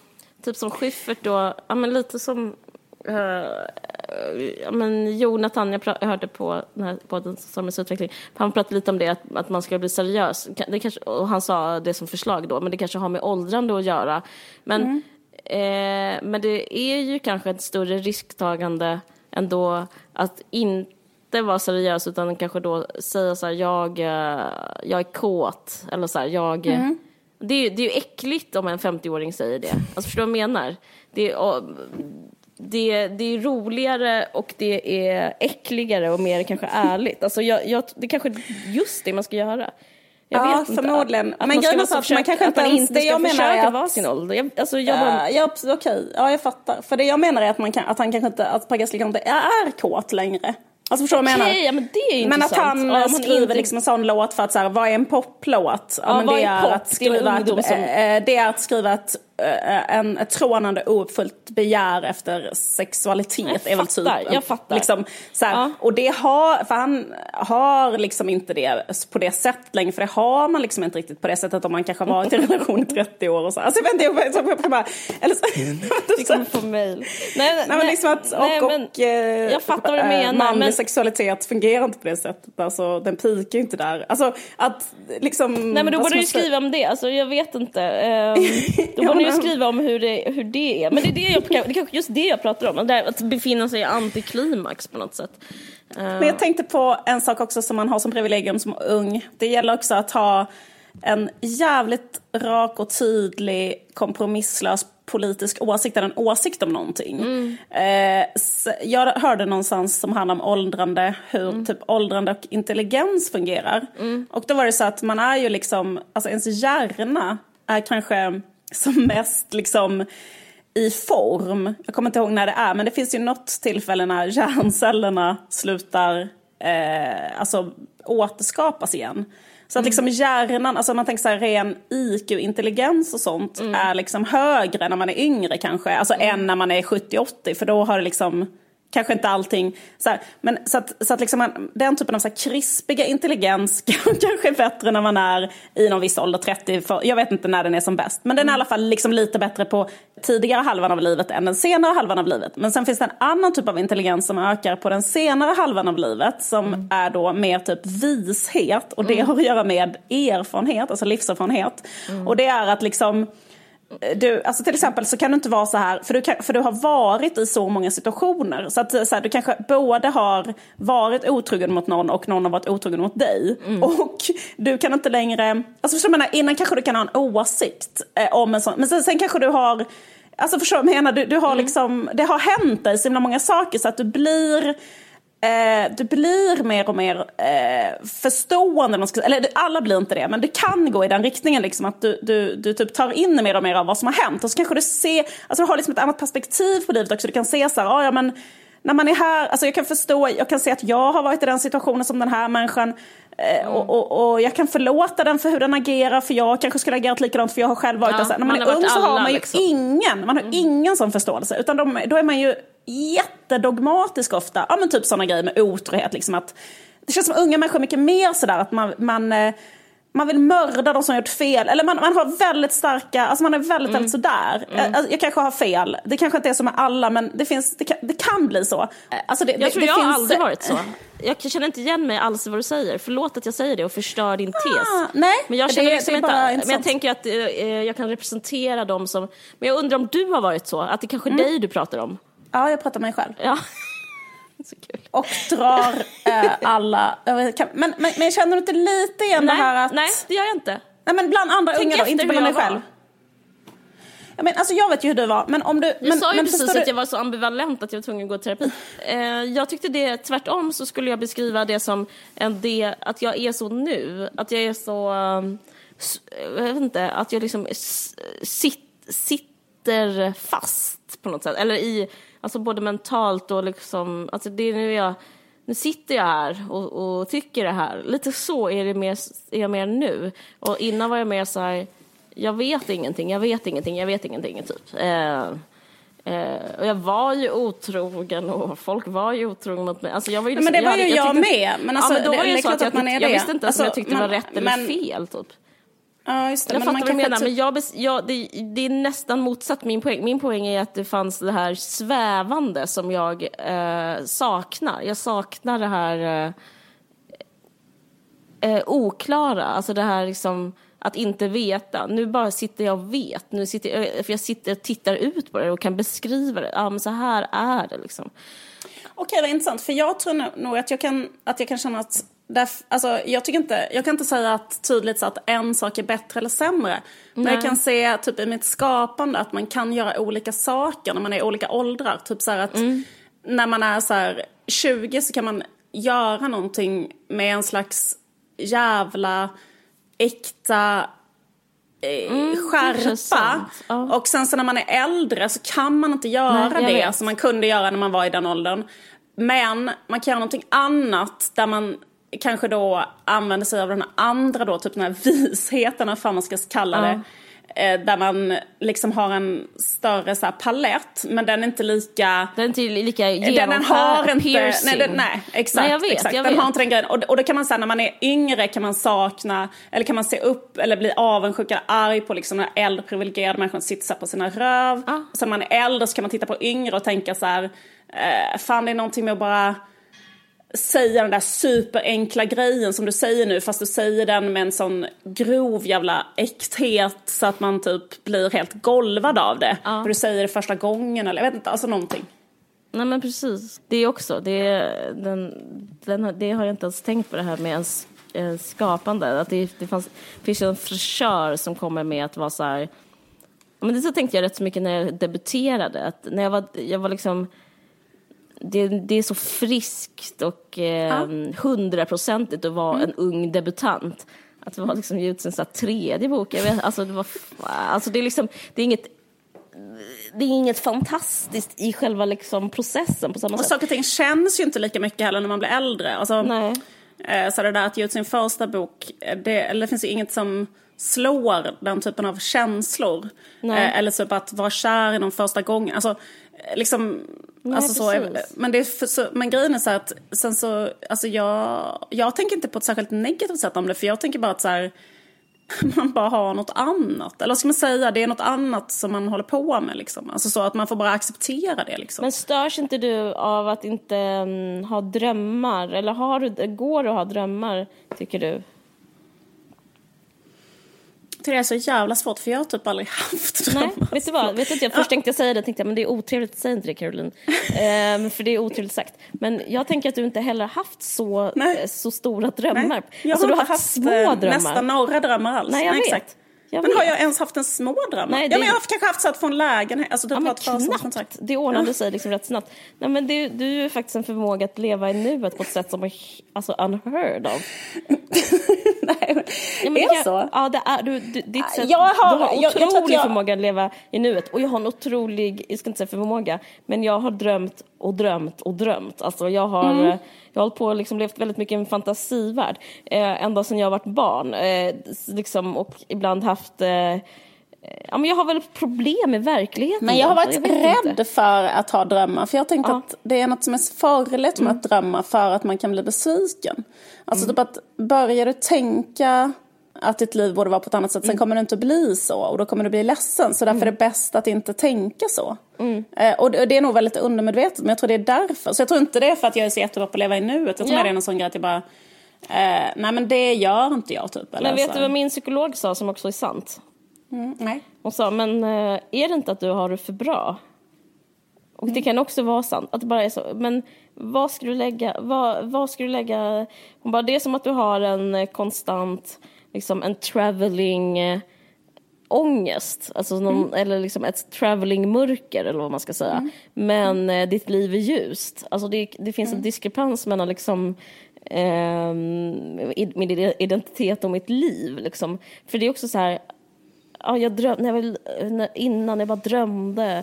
typ som Schyffert då, ja men lite som eh, ja, men Jonathan, jag, jag hörde på den här podden Stormens utveckling, han pratade lite om det, att, att man ska bli seriös. Det kanske, och han sa det som förslag då, men det kanske har med åldrande att göra. Men, eh, men det är ju kanske ett större risktagande ändå att inte vara seriös utan kanske då säga så här, jag, eh, jag är kåt, eller så här, jag... Det, är, ju- det är ju äckligt om en 50-åring säger det. Alltså förstår du vad jag menar? Det är, det, det är roligare och det är äckligare och mer kanske ärligt. Alltså jag, jag, det är kanske just det man ska göra. Jag Ja, vet inte. förmodligen. Att Men man ska att man kanske att inte man ens- inte det ska jag menar är försöka att- vara sin ålder. Jag, alltså, jag bara, Ja, okej. Ja, jag fattar. För det jag menar är att, man kan, att han kanske inte, att Per Gessle kanske inte är kåt längre. Alltså förstår du vad jag menar? Okej, ja, men det är ju Men att han Ja, eh, skriver inte- liksom en sån låt för att så här, vad är en poplåt? Ja, men vad det är pop? att Det är skriva ett, som- eh, det är att skriva ett, eh, en, ett trånande ouppfyllt begär efter sexualitet. Jag är väl typ, fattar, jag fattar. Liksom, så här, Ja. Och det har, för han har liksom inte det på det sättet längre, för det har man liksom inte riktigt på det sättet om man kanske har varit i en relation i 30 år och så. Alltså jag vet inte, jag, jag, jag, jag bara, eller så, Du kommer få mail. Nej, Nej men liksom att, och, nej, men och eh, jag fattar vad du eh, menar, manlig men- sexualitet fungerar inte på det sättet. Alltså den pikar ju inte där. Alltså att liksom... Nej men då borde du skriva om det, alltså jag vet inte. Ehm, då Ja, borde du skriva om hur det, hur det är. Men det är, det, jag, det är kanske just det jag pratar om, att befinna sig i antiklimax på något sätt. Men jag tänkte på en sak också som man har som privilegium som ung. Det gäller också att ha en jävligt rak och tydlig kompromisslös politisk åsikt eller en åsikt om någonting. Eh, s- jag hörde någonstans som handlar om åldrande, hur typ åldrande och intelligens fungerar. Och då var det så att man är ju liksom, alltså ens hjärna är kanske som mest liksom i form. Jag kommer inte ihåg när det är, men det finns ju något tillfälle när hjärncellerna slutar eh, alltså, återskapas igen. Så att liksom hjärnan, alltså man tänker så här ren IQ, intelligens och sånt är liksom högre när man är yngre kanske, alltså än när man är 70-80 för då har det liksom Kanske inte allting, så här, men så att, så att liksom man, den typen av så krispiga intelligens kanske är bättre när man är i någon viss ålder, 30, för, jag vet inte när den är som bäst. Men den är i alla fall liksom lite bättre på tidigare halvan av livet än den senare halvan av livet. Men sen finns det en annan typ av intelligens som ökar på den senare halvan av livet som är då mer typ vishet och det har att göra med erfarenhet, alltså livserfarenhet. Och det är att liksom du, alltså till exempel så kan du inte vara så här, för du, kan, för du har varit i så många situationer. Så att så här, du kanske både har varit otrogen mot någon och någon har varit otrogen mot dig. Och du kan inte längre, alltså förstår du menar, innan kanske du kan ha en åsikt eh, om en sån, men sen, sen kanske du har Alltså förstår du vad jag menar? Du, du har liksom, det har hänt dig så himla många saker så att du blir Eh, du blir mer och mer eh, förstående. man ska- Eller alla blir inte det, men det kan gå i den riktningen. Liksom, att du, du, du typ tar in mer och mer av vad som har hänt. Och så kanske du ser, alltså du har liksom ett annat perspektiv på livet också. Du kan se så här, ah, ja men när man är här, alltså jag kan förstå, jag kan se att jag har varit i den situationen som den här människan. Eh, och, och, och jag kan förlåta den för hur den agerar, för jag kanske skulle agerat likadant för jag har själv varit Ja, där. När man, man är ung så har man ju liksom. ingen, man har ingen sån förståelse. Utan de, då är man ju jättedogmatisk ofta. Ja men typ sådana grejer med otrohet. Liksom att, det känns som unga människor mycket mer sådär att man, man, eh, man vill mörda de som gjort fel. Eller man, man har väldigt starka, alltså man är väldigt, väldigt sådär. Mm. Eh, Jag kanske har fel, det kanske inte är så med alla men det, finns, det, kan, det kan bli så. Alltså det, Jag det, tror det jag har finns, aldrig varit så. Jag känner inte igen mig alls i vad du säger. Förlåt att jag säger det och förstör din tes. Ah, nej, men jag känner det liksom inte, men jag tänker att eh, jag kan representera dem som, men jag undrar om du har varit så, att det kanske är Mm. dig du pratar om. Ja, jag pratar med mig själv. Ja. så kul. Och drar eh, alla över men, men, men känner du inte lite igen det här Nej, att... nej, det gör jag inte. Nej men bland andra Tänk unga då, inte bland dig jag själv. var. Ja, men, alltså, jag vet ju hur du var, men om du... Jag men, sa ju men precis förstår att du- jag var så ambivalent att jag var tvungen att gå i terapi. Eh, jag tyckte det tvärtom så skulle jag beskriva det som en det, att jag är så nu. Att jag är så, s- jag vet inte, att jag liksom s- sit, sitter fast på något sätt. Eller i, alltså både mentalt och liksom, alltså det är nu jag, nu sitter jag här och, och tycker det här. Lite så är, det mer, är jag mer nu. Och innan var jag mer så här, jag vet ingenting, jag vet ingenting, jag vet ingenting, typ. Eh, eh, och jag var ju otrogen och folk var ju otrogna mot mig. Alltså jag var ju Nej, men det liksom- var ju hade- jag tyckte- med, men alltså, ja, men då det- var det ju så att jag, att man tyckte- är jag det. visste inte ens om jag Alltså, tyckte det var rätt eller men- fel, typ. Ja, just det. Jag men fattar vad du menar, typ- men jag, jag, det, det är nästan motsatt min poäng. Min poäng är att det fanns det här svävande som jag eh, saknar. Jag saknar det här eh, eh, oklara, alltså det här liksom att inte veta. Nu bara sitter jag och vet. Nu sitter jag, för jag sitter och tittar ut på det och kan beskriva det. Ja, men så här är det liksom. Okej, vad intressant. För jag tror nog att jag kan, att jag kan känna att... Därf, alltså, jag, tycker inte, jag kan inte säga att tydligt så att en sak är bättre eller sämre. Men jag kan se typ i mitt skapande att man kan göra olika saker när man är i olika åldrar. Typ så att när man är så här 20 så kan man göra någonting med en slags jävla äkta eh, skärpa. intressant. Ja. Och sen så när man är äldre så kan man inte göra Nej, det vet. som man kunde göra när man var i den åldern. Men man kan göra någonting annat där man kanske då använder sig av den andra då, typ den här visheten, vad fan man ska kalla det. Eh, Där man liksom har en större så här palett, men den är inte lika... Den är inte lika Den, den genomskär- har inte... piercing. Nej, den, nej exakt. Nej, jag vet, exakt. jag den vet. har inte den grejen. Och, och då kan man säga när man är yngre kan man sakna, eller kan man se upp eller bli avundsjuk eller arg på liksom när äldre privilegierade människor sitter så på sina röv. Ah. Sen när man är äldre så kan man titta på yngre och tänka så här, eh, fan det är någonting med att bara säga den där superenkla grejen som du säger nu fast du säger den med en sån grov jävla äkthet så att man typ blir helt golvad av det. Ja. För du säger det första gången eller jag vet inte, alltså någonting. Nej men precis. Det också, det, den, den, har- det har jag inte ens tänkt på det här med ens skapande. Att det, det fanns, finns en fräschör som kommer med att vara så här. Men det så tänkte jag rätt så mycket när jag debuterade. Att när jag var, jag var liksom det, det är så friskt och eh, hundraprocentigt att vara en ung debutant. Att det var liksom ge ut sin så här tredje bok. Jag vet, alltså, det, var, alltså det är liksom, det är inget det är inget fantastiskt i själva liksom processen på samma Och sätt. saker och ting känns ju inte lika mycket heller när man blir äldre. Alltså, Nej. eh, Så det där att ge ut sin första bok, eh, det, eller det finns ju inget som slår den typen av känslor. Nej. Eh, Eller typ att vara kär i någon första gången. Alltså, eh, liksom, Nej, alltså så, precis. men, det är så, men grejen är så att sen så, alltså jag, jag tänker inte på ett särskilt negativt sätt om det. För jag tänker bara att så här, man bara har något annat. Eller vad ska man säga, det är något annat som man håller på med liksom. Alltså så att man får bara acceptera det liksom. Men störs inte du av att inte mm, ha drömmar? Eller har du, går det att ha drömmar, tycker du? Tycker det är så jävla svårt för jag har typ aldrig haft Nej, drömmar. vet du vad? Vet du, jag först tänkte jag säga det, tänkte jag, men det är otrevligt att säga inte det Caroline. Ehm, för det är otrevligt sagt. Men jag tänker att du inte heller haft så, Nej. eh, så stora drömmar. Nej, jag alltså, har du har inte haft små eh, drömmar. nästan några drömmar alls. Nej, jag vet. Exakt. Jag men har vet. jag ens haft en små drömmar? Nej, ja, det- men jag har kanske haft så att få en lägenhet, alltså Ja, men knappt. Det ordnade sig liksom rätt snabbt. Nej, men det, du har ju faktiskt en förmåga att leva i nuet på ett sätt som är alltså, unheard of. Nej, Ja, men är det så? Ja, det är, du, du, ditt sätt, Jag har- du har jag- jag otrolig att jag- förmåga att leva i nuet. Och jag har en otrolig, jag ska inte säga förmåga, men jag har drömt och drömt och drömt. Alltså jag har, Mm. eh, jag har hållit på och liksom levt väldigt mycket i en fantasivärld. Eh, ända sedan jag varit barn. Eh, liksom, och ibland haft eh, Ja, men jag har väl problem med verkligheten. Men jag har varit vet rädd inte. för att ha drömmar. För jag tänkte Ja. Mm. att det är något som är farligt med att drömma för att man kan bli besviken. Alltså Mm. typ att börjar du tänka att ditt liv borde vara på ett annat sätt, Mm. sen kommer det inte att bli så och då kommer du bli ledsen. Så därför är det bäst att inte tänka så. Mm. Eh, och det är nog väldigt undermedvetet, men jag tror det är därför. Så jag tror inte det är för att jag är så jättebra på att leva i nuet. Jag tror mer det är någon sån grej att jag bara, eh, nej men det gör inte jag typ. Eller Men vet så. du vad min psykolog sa som också är sant? Mm, nej. Hon sa, men eh, är det inte att du har det för bra? Och det kan också vara sant, att det bara är så. Men vad ska du lägga, vad, vad ska du lägga? Hon bara, det är som att du har en eh, konstant, liksom en traveling eh, ångest, alltså någon, eller liksom ett traveling mörker eller vad man ska säga. Men eh, ditt liv är ljust. Alltså det, det finns en diskrepans mellan liksom i- min identitet och mitt liv. Liksom. För det är också så här, ja, jag dröm, när jag när, innan jag bara drömde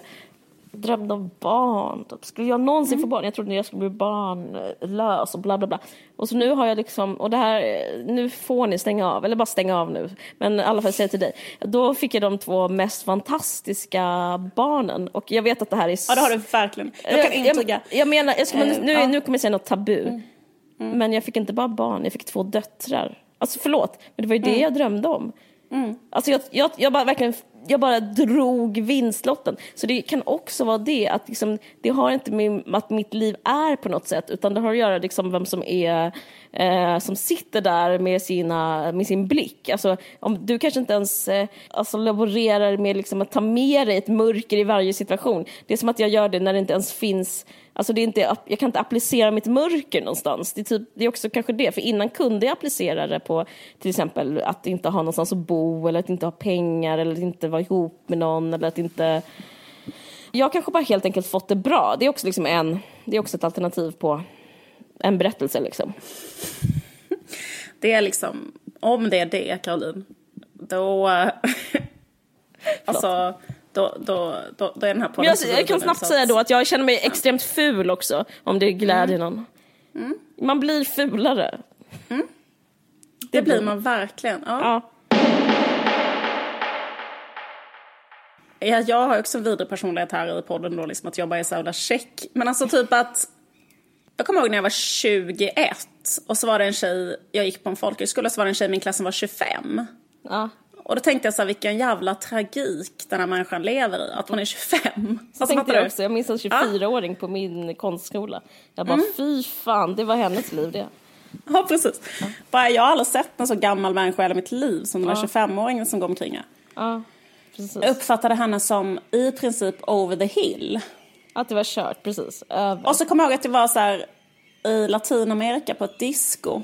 drömde om barn. Typ. Skulle jag någonsin få barn? Jag trodde jag skulle bli barnlös och bla bla bla. Och så nu har jag liksom, och det här, nu får ni stänga av, eller bara stänga av nu. Men i alla fall säga till dig. Då fick jag de två mest fantastiska barnen. Och jag vet att det här är... Ja det har du verkligen. Jag kan intyga. Jag, jag menar, jag ska, men Eh, nu, nu kommer jag säga något tabu. Men jag fick inte bara barn, jag fick två döttrar. Alltså förlåt, men det var ju det jag drömde om. Alltså jag, jag, jag bara verkligen jag bara drog vinstlotten. Så det kan också vara det, att liksom, det har inte med att mitt liv är på något sätt, utan det har att göra liksom vem som är eh, som sitter där med, sina, med sin blick. Alltså, om du kanske inte ens eh, alltså, laborerar med liksom, att ta med dig ett mörker i varje situation. Det är som att jag gör det när det inte ens finns Alltså det är inte, jag kan inte applicera mitt mörker någonstans. Det är, typ, det är också kanske det, för innan kunde jag applicera det på till exempel att inte ha någonstans att bo eller att inte ha pengar eller att inte vara ihop med någon eller att inte... Jag kanske bara helt enkelt fått det bra. Det är också, liksom en, det är också ett alternativ på en berättelse liksom. Det är liksom, om det är det, Caroline, då... alltså, då, då, då, då är den här podden Men jag, så jag kan snabbt säga då att jag känner mig extremt ful också, om det glädjer Mm. någon. Man blir fulare. Det blir man verkligen. Ja. Ja. Ja, jag har också en vidrig personlighet här i podden då, liksom att jag bara är så jävla check. Men alltså typ att, jag kommer ihåg när jag var 21 och så var det en tjej, jag gick på en folkhögskola, så var det en tjej i min klass som var 25. ja. Och då tänkte jag så här, vilken jävla tragik den här människan lever i, att hon är 25. Så Alltså, tänkte jag också. Jag minns en 24-åring på min konstskola. Jag bara, fy fan, det var hennes liv det. Ja, precis. Bara, jag har aldrig sett en så gammal människa i hela mitt liv som den här 25-åringen som går omkring här. Ja, precis. Jag uppfattade henne som i princip over the hill. Att det var kört, precis. Över. Och så kommer jag ihåg att det var så här i Latinamerika på ett disco.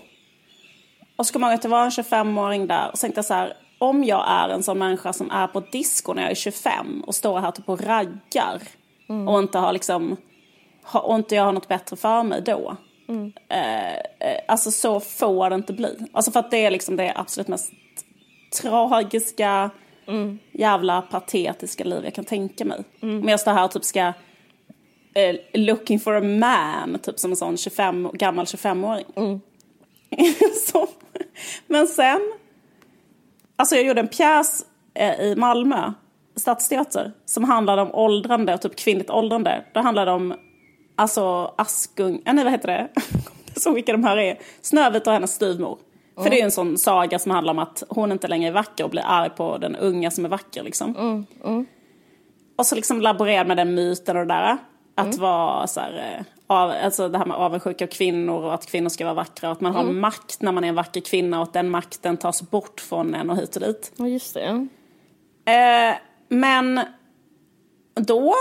Och så kommer jag ihåg att det var en 25-åring där och så tänkte jag så här, om jag är en sån människa som är på ett disco när jag är 25 och står här typ och raggar och inte har liksom, och inte jag har något bättre för mig då. Eh, eh, alltså så får det inte bli. Alltså för att det är liksom det absolut mest tragiska, jävla patetiska liv jag kan tänka mig. Om jag står här och typ ska eh, looking for a man, typ som en sån 25, gammal 25-åring. så, men sen, alltså jag gjorde en pjäs eh, i Malmö, Stadsteater, som handlade om åldrande och typ kvinnligt åldrande. Det handlade om, alltså Askung, äh, nej vad heter det? så vilka de här är. Snövit och hennes styvmor. För det är ju en sån saga som handlar om att hon inte längre är vacker och blir arg på den unga som är vacker liksom. Och så liksom laborerade med den myten och det där. Att vara så här, eh, av, alltså det här med avundsjuka kvinnor och att kvinnor ska vara vackra. Och att man har makt när man är en vacker kvinna och att den makten tas bort från en och hit och dit. Ja, just det. Eh, men då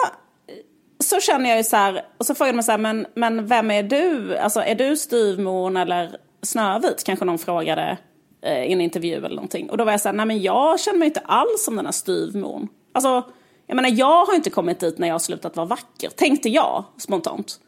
så känner jag ju så här, och så frågar mig så här, men, men vem är du? Alltså är du styvmorn eller Snövit? Kanske någon frågade eh, i en intervju eller någonting. Och då var jag så här, nej men jag känner mig inte alls som den här styvmorn. Alltså, jag menar jag har inte kommit dit när jag har slutat vara vacker, tänkte jag spontant.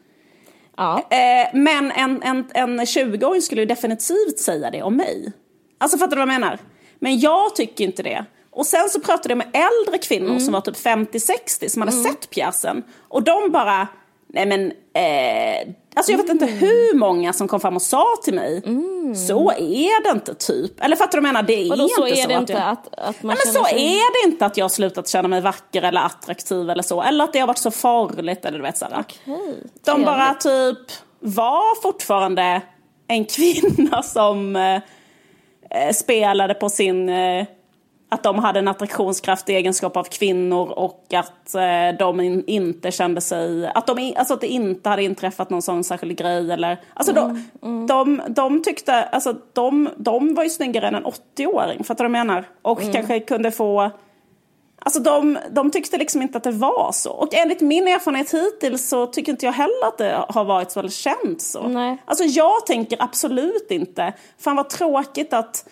Ja. Eh, men en, en, en 20-åring skulle ju definitivt säga det om mig. Alltså fattar du vad jag menar? Men jag tycker inte det. Och sen så pratade jag med äldre kvinnor som var typ 50-60 som hade sett pjäsen. Och de bara, nej men, eh, alltså jag vet inte hur många som kom fram och sa till mig, så är det inte typ. Eller fattar du vad jag menar? Det är Vadå, inte så är så det att inte jag... att, att man Nej, men så sig... är det inte att jag har slutat känna mig vacker eller attraktiv eller så. Eller att det har varit så farligt eller du vet sådär. Okej, De bara typ var fortfarande en kvinna som eh, eh, spelade på sin... Eh, att de hade en attraktionskraft i egenskap av kvinnor och att eh, de in, inte kände sig... Att, de, alltså att det inte hade inträffat någon sån särskild grej eller... Alltså de, de, de tyckte... Alltså de, de var ju snyggare än en 80-åring, fattar du vad jag menar? Och kanske kunde få... Alltså de, de tyckte liksom inte att det var så. Och enligt min erfarenhet hittills så tycker inte jag heller att det har varit så eller känt så. Nej. Alltså jag tänker absolut inte, fan vad tråkigt att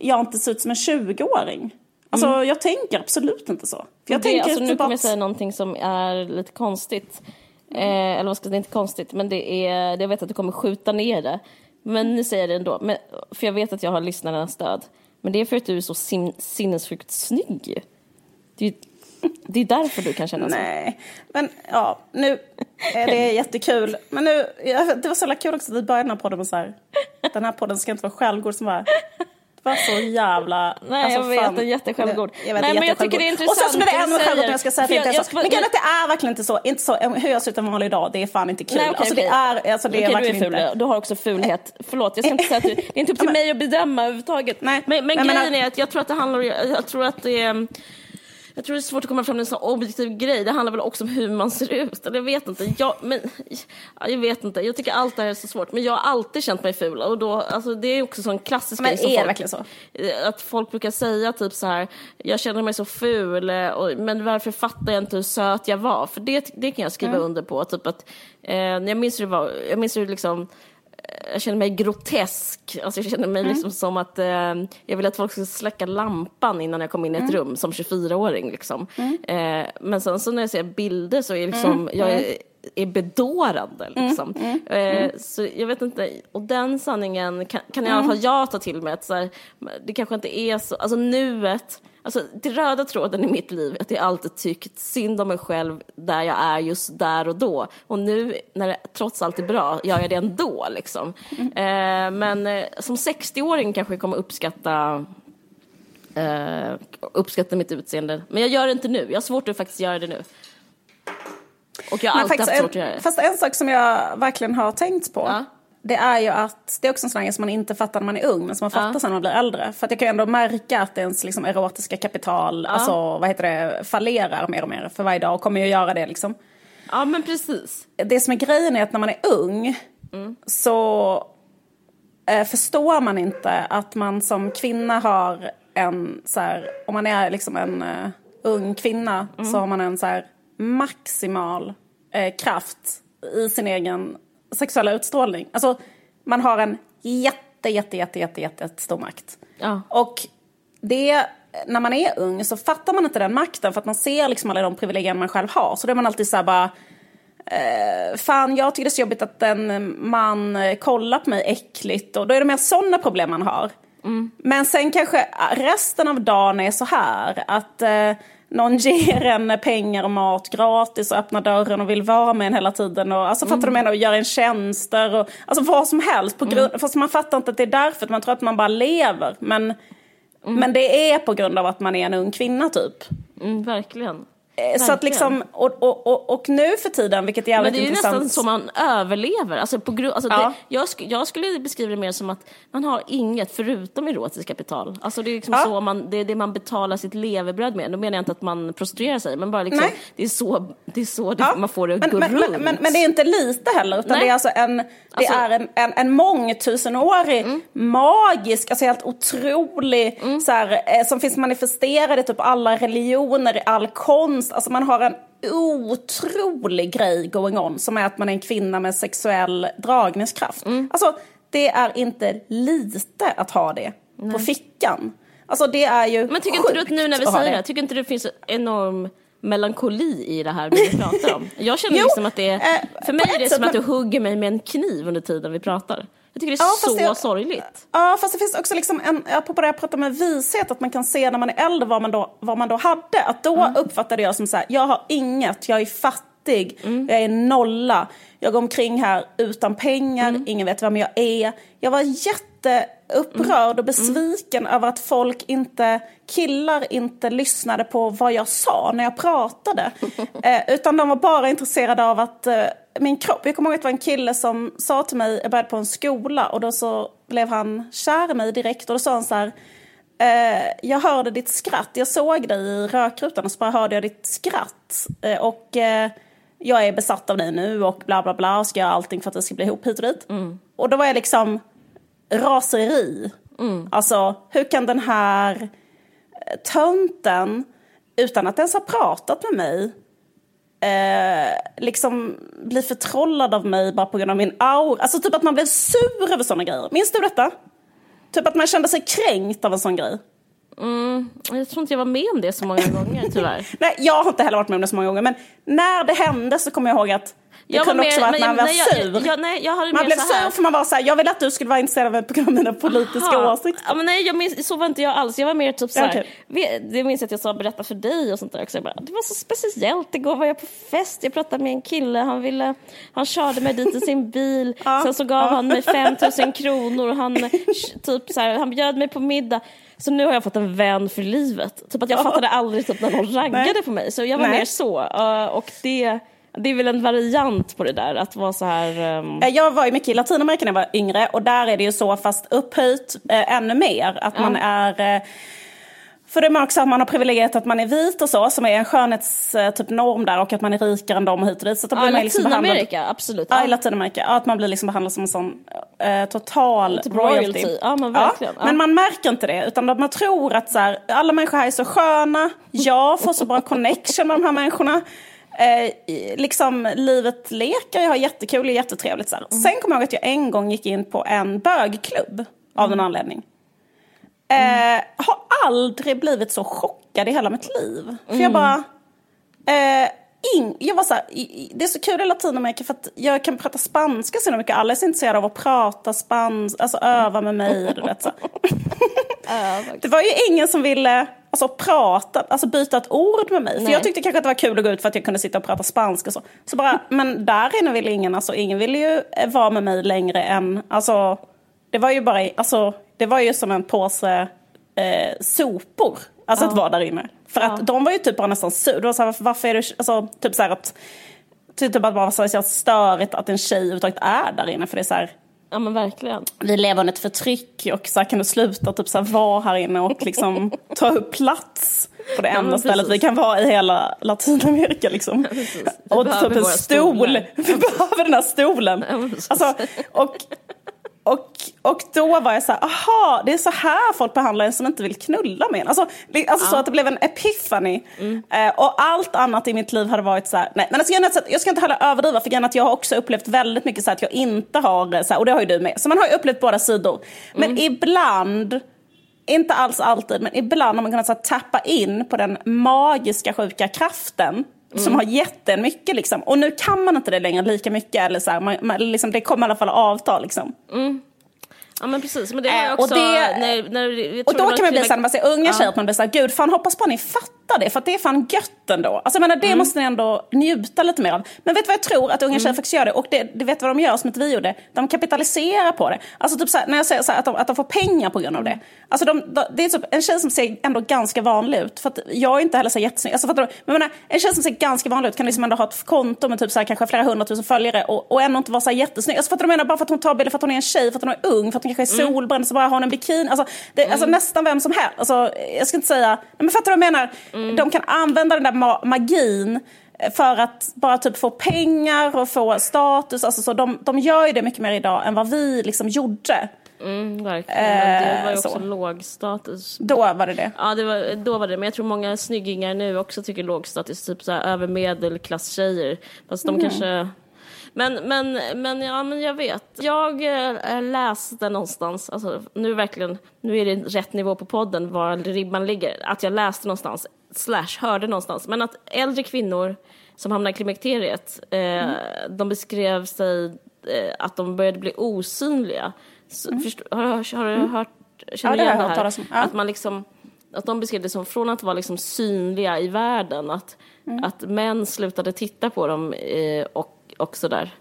jag inte ser ut som en 20-åring. Alltså jag tänker absolut inte så. Jag det, tänker alltså, nu typ kommer jag säga någonting som är lite konstigt. Eh, eller vad ska jag säga, är inte konstigt, men det är, jag vet att du kommer skjuta ner det. Men nu säger jag det ändå, men, för jag vet att jag har lyssnarnas stöd. Men det är för att du är så sin, sinnessjukt snygg. Det är, det är därför du kan känna så. Nej, men ja, nu är det jättekul. Men nu, det var så jävla kul också att vi började den här podden med så här, den här podden ska inte vara självgod som var var så jävla... Nej, jag vet, fan. är jättesjälvgod. Jag vet, Nej, det är men jag tycker det är Och sen blir det intressant ännu det självgod när jag ska säga att det inte är så. Men grejen är det är verkligen inte så. Inte så hur jag ser ut en vanlig dag, det är fan inte kul. Nej, okej, alltså, det okej. är, alltså, det är Okej, verkligen du är ful, inte... du har också fulhet. Förlåt, jag ska inte säga att du, det är inte upp till men- mig att bedöma överhuvudtaget. Nej, men men jag grejen menar- är att jag tror att det handlar jag tror att det är jag tror det är svårt att komma fram till en sån objektiv grej. Det handlar väl också om hur man ser ut. Eller jag vet inte. Jag, men, ja, jag vet inte. Jag tycker allt det här är så svårt. Men jag har alltid känt mig ful. Och då, alltså, det är också en sån klassisk Men grej som är det verkligen så? Att folk brukar säga typ så här, jag känner mig så ful, eh, och, men varför fattar jag inte hur söt jag var? För det, det kan jag skriva Mm. under på. Typ att, eh, jag minns hur det var, jag minns hur liksom, eh, jag känner mig grotesk. Alltså jag känner mig Mm. liksom som att eh, jag ville att folk skulle släcka lampan innan jag kom in i Mm. ett rum som 24-åring. Liksom. Eh, men sen så när jag ser bilder så är liksom, jag är är bedårande. Liksom. Eh, så jag vet inte, och den sanningen kan, kan i alla fall jag ta till mig att så här, det kanske inte är så, alltså nuet, alltså det röda tråden i mitt liv är att jag alltid tyckt synd om mig själv där jag är just där och då. Och nu när det trots allt är bra gör jag det ändå liksom. Eh, men eh, som 60-åring kanske jag kommer uppskatta eh, uppskatta mitt utseende. Men jag gör det inte nu. Jag har svårt att faktiskt göra det nu. Och jag har Men alltid haft svårt att göra det. fast en sak som jag verkligen har tänkt på. Ja. Det är ju att det är också en grej som man inte fattar när man är ung men som man fattar sen när man blir äldre. För att jag kan ju ändå märka att ens liksom, erotiska kapital, alltså vad heter det, fallerar mer och mer för varje dag och kommer ju göra det liksom. Ja men precis. Det som är grejen är att när man är ung så eh, förstår man inte att man som kvinna har en så här, om man är liksom en eh, ung kvinna så har man en så här maximal eh, kraft i sin egen sexuella utstrålning. Alltså man har en jätte, jätte, jätte, jätte, jätte stor makt. Ja. Och det, när man är ung så fattar man inte den makten för att man ser liksom alla de privilegier man själv har. Så då är man alltid så här bara, eh, fan jag tycker det är så jobbigt att en man kollar på mig äckligt och då är det mer sådana problem man har. Men sen kanske resten av dagen är så här att eh, någon ger en pengar och mat gratis och öppnar dörren och vill vara med en hela tiden. Och, alltså fattar du vad jag menar? Och gör en tjänster och alltså vad som helst. På grund, Fast man fattar inte att det är därför, man tror att man bara lever. Men, men det är på grund av att man är en ung kvinna typ. Mm, verkligen. Eh, Så att liksom, och, och, och, och nu för tiden, vilket är jävligt Men det är intressant. nästan så man överlever. Alltså på grund, alltså Ja. det, jag, sk, jag skulle beskriva det mer som att man har inget förutom erotiskt kapital. Alltså det är liksom Ja. så man, det är det man betalar sitt levebröd med. Då menar jag inte att man prostituerar sig, men bara liksom, Nej. det är så, det är så Ja, man får det att men, gå men, runt. men, men, det är inte lite heller, utan Nej. det är alltså en, det Alltså- är en, en, en mångtusenårig, Mm. magisk, alltså helt otrolig, så här, eh, som finns manifesterad i typ alla religioner, i all konst. Alltså man har en otrolig grej going on, som är att man är en kvinna med sexuell dragningskraft. Mm. Alltså, det är inte lite att ha det på fickan. Alltså det är ju Men tycker inte du att nu när vi säger det, här, tycker inte du det finns enorm melankoli i det här vi pratar om? Jag känner Jo, liksom att det är, eh, för mig är det som att du hugger mig med en kniv under tiden vi pratar. Jag tycker det är Ja, så det- sorgligt. Ja, fast det finns också liksom en, apropå det jag pratade med vishet, att man kan se när man är äldre vad man då, vad man då hade. Att då Mm. uppfattade jag som så här, jag har inget, jag är fattig, Mm. jag är nolla. Jag går omkring här utan pengar, Mm. ingen vet vem jag är. Jag var jätteupprörd Mm. och besviken över att folk inte, killar inte lyssnade på vad jag sa när jag pratade. eh, utan de var bara intresserade av att eh, min kropp, jag kommer ihåg att det var en kille som sa till mig, jag började på en skola och då så blev han kär i mig direkt och då sa han så här eh, jag hörde ditt skratt, jag såg dig i rökrutan och så bara hörde jag ditt skratt. Eh, och eh, jag är besatt av dig nu och bla bla bla och ska göra allting för att vi ska bli ihop hit och dit. Och då var jag liksom raseri. Alltså hur kan den här eh, tönten utan att ens ha pratat med mig eh, liksom bli förtrollad av mig bara på grund av min aura. Alltså typ att man blev sur över sådana grejer. Minns du detta? Typ att man kände sig kränkt av en sån grej. Jag tror inte jag var med om det så många gånger tyvärr. Nej, jag har inte heller varit med om det så många gånger. Men när det hände så kommer jag ihåg att det Jag kunde var också mer- vara att man var nej, jag- sur. jag- nej, jag man mer blev sur för man var så här, jag ville att du skulle vara intresserad av mig på grund av mina politiska Aha. åsikter. Ja, men nej, jag minns, så var inte jag alls. Jag var mer typ så här, vi- det minns jag att jag sa berätta för dig och sånt där också. Jag bara, det var så speciellt. Igår var jag på fest, jag pratade med en kille, han ville, han körde mig dit i sin bil. Ja, Sen så gav ja. han mig 5000 kronor och han, typ så här, han bjöd mig på middag. Så nu har jag fått en vän för livet. Typ att jag fattade aldrig typ när någon raggade Nej. på mig. Så jag var Nej. mer så. Och det, det är väl en variant på det där, att vara så här... Um, Jag var ju mycket i Latinamerika när jag var yngre och där är det ju så fast upphöjt eh, ännu mer att man är eh, för det också att man har privilegiet att man är vit och så, som är en skönhets eh, typ där och att man är rikare än dem och hit och dit. Så att ja, blir man liksom behandlad, Latinamerika, absolut. ja, i Latinamerika, ja, att man blir liksom behandlad som en sån eh, total Typ royalty. royalty. Ja, men verkligen. Ja. Men man märker inte det, utan man tror att så här, alla människor här är så sköna, jag får så bra connection med de här människorna. Eh, liksom livet leker, jag har jättekul, är jättetrevligt. Så. Mm. Sen kommer jag ihåg att jag en gång gick in på en bögklubb av Mm. någon anledning. Eh, har aldrig blivit så chockad i hela mitt liv. För Mm. jag bara... Eh, ing, jag var så här, det är så kul i Latinamerika för att jag kan prata spanska så mycket. Alla är så intresserade av att prata spanska, alltså öva med mig. Du vet, så. det var ju ingen som ville alltså, prata, alltså byta ett ord med mig. Nej. För jag tyckte kanske att det var kul att gå ut för att jag kunde sitta och prata spanska. Så, så bara, men där inne ville ingen, alltså ingen ville ju vara med mig längre än, alltså det var ju bara, alltså det var ju som en påse eh, sopor. Alltså ja. att vara där inne. För ja. att de var ju typ bara nästan sur. Det var så här, varför är du, alltså typ så här att, typ att bara så störigt att en tjej överhuvudtaget är där inne. För det är så här, Ja men verkligen. Vi lever under ett förtryck och så här, kan du sluta typ så här, vara här inne och liksom ta upp plats på det enda ja, stället vi kan vara i hela Latinamerika liksom. Ja, och typ en stol. Vi behöver den här stolen. Ja, alltså, och och, och då var jag så här, aha, det är så här folk behandlar en som inte vill knulla med en. Alltså, alltså ja. så att det blev en epiphany. Mm. Eh, och allt annat i mitt liv hade varit så här, nej men alltså, jag, jag ska inte heller överdriva för att jag har också upplevt väldigt mycket så att jag inte har, så här, och det har ju du med. Så man har ju upplevt båda sidor. Men mm. ibland, inte alls alltid, men ibland har man kunnat så här, tappa in på den magiska sjuka kraften Mm. som har gett en mycket. Liksom. Och nu kan man inte det längre lika mycket. Eller så här, man, man, liksom, det kommer i alla fall avtal. Liksom. Mm. Ja men precis, men det har jag också... Och, det, när, när, och då kan man bli såhär, när man ser unga ja. tjejer, att man blir såhär, gud fan hoppas på att ni fattar det, för att det är fan gött ändå. Alltså jag menar, det mm. måste ni ändå njuta lite mer av. Men vet du vad jag tror att unga mm. tjejer faktiskt gör det? Och det, det vet vad de gör som inte vi gjorde? De kapitaliserar på det. Alltså typ såhär, när jag säger såhär, att, de, att de får pengar på grund av det. Alltså de, de, det är typ en tjej som ser ändå ganska vanlig ut, för jag är inte heller så jättesnygg. Alltså fattar du? Men menar, en tjej som ser ganska vanlig ut kan liksom ändå ha ett konto med typ såhär, kanske flera hundratusen följare och, och ändå inte vara så jättesnygg. Alltså fattar du? Menar, bara för att hon tar bilder för att hon är en tjej, för att hon är ung, för att hon kanske är mm. solbränd, så bara har hon en bikini. Alltså, det, alltså mm. alltså nästan vem som helst. Alltså, jag ska inte säga, men fattar du vad jag menar? Mm. De kan använda den där ma magin för att bara typ få pengar och få status. Alltså, så de, de gör ju det mycket mer idag än vad vi liksom gjorde. Mm, verkligen. det var ju också så. låg status. Då var det det? Ja, det var, då var det Men jag tror många snyggingar nu också tycker låg status. Typ så här över medelklass-tjejer. Fast de mm. kanske men, men, men, ja, men jag vet. Jag äh, läste någonstans, alltså, nu, verkligen, nu är det rätt nivå på podden var ribban ligger, att jag läste någonstans, slash hörde någonstans, men att äldre kvinnor som hamnar i klimakteriet, eh, mm. de beskrev sig eh, att de började bli osynliga. Så, mm. förstå, har, har, har, du mm. hört, känner ja, det igen det här? Ja. Att man liksom att de beskrev det som från att vara liksom synliga i världen, att, mm. att män slutade titta på dem eh, och och sådär.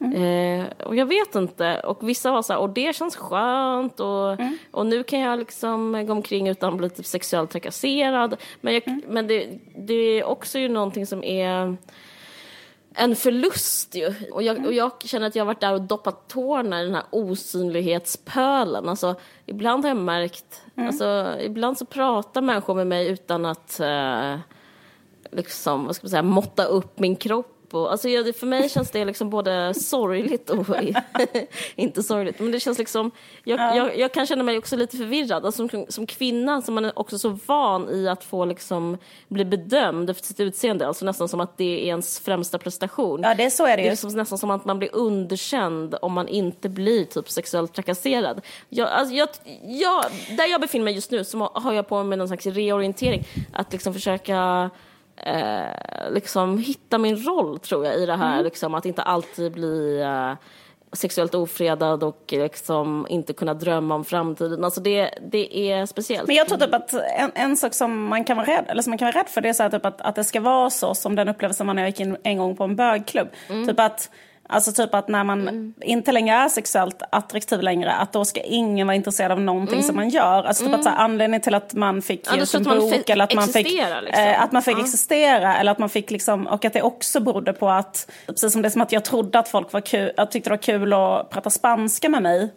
Mm. Eh, och jag vet inte. Och vissa var så här, och det känns skönt och, mm. och nu kan jag liksom gå omkring utan att bli typ sexuellt trakasserad. Men, jag, mm. men det, det är också ju någonting som är en förlust ju. Och jag, och jag känner att jag har varit där och doppat tårna i den här osynlighetspölen. Alltså, ibland har jag märkt, mm. alltså, ibland så pratar människor med mig utan att eh, liksom, vad ska man säga, måtta upp min kropp och, alltså, för mig känns det liksom både sorgligt och inte sorgligt. Men det känns liksom, jag, ja. jag, jag, kan känna mig också lite förvirrad. Alltså, som, som kvinna som man är också så van i att få liksom, bli bedömd efter sitt utseende. Alltså nästan som att det är ens främsta prestation. Ja, det så är det, det är liksom nästan som att man blir underkänd om man inte blir typ sexuellt trakasserad. Jag, alltså, jag, jag, där jag befinner mig just nu så har jag på mig någon slags reorientering. Att liksom försöka eh, liksom hitta min roll tror jag i det här, mm. liksom, att inte alltid bli eh, sexuellt ofredad och liksom inte kunna drömma om framtiden. Alltså det, det är speciellt. Men jag tror typ att en, en sak som man kan vara rädd, eller som man kan vara rädd för det är så här, typ att, att det ska vara så som den upplevelsen man när jag gick in en gång på en bögklubb. Mm. Typ att Alltså typ att när man mm. inte längre är sexuellt attraktiv längre, att då ska ingen vara intresserad av någonting mm. som man gör. Alltså typ att så här, mm. anledningen till att man fick ja, sin bok eller att man fick, liksom. eh, att man fick ja. existera eller att man fick liksom, och att det också berodde på att, precis som det som att jag trodde att folk var kul, att tyckte det var kul att prata spanska med mig.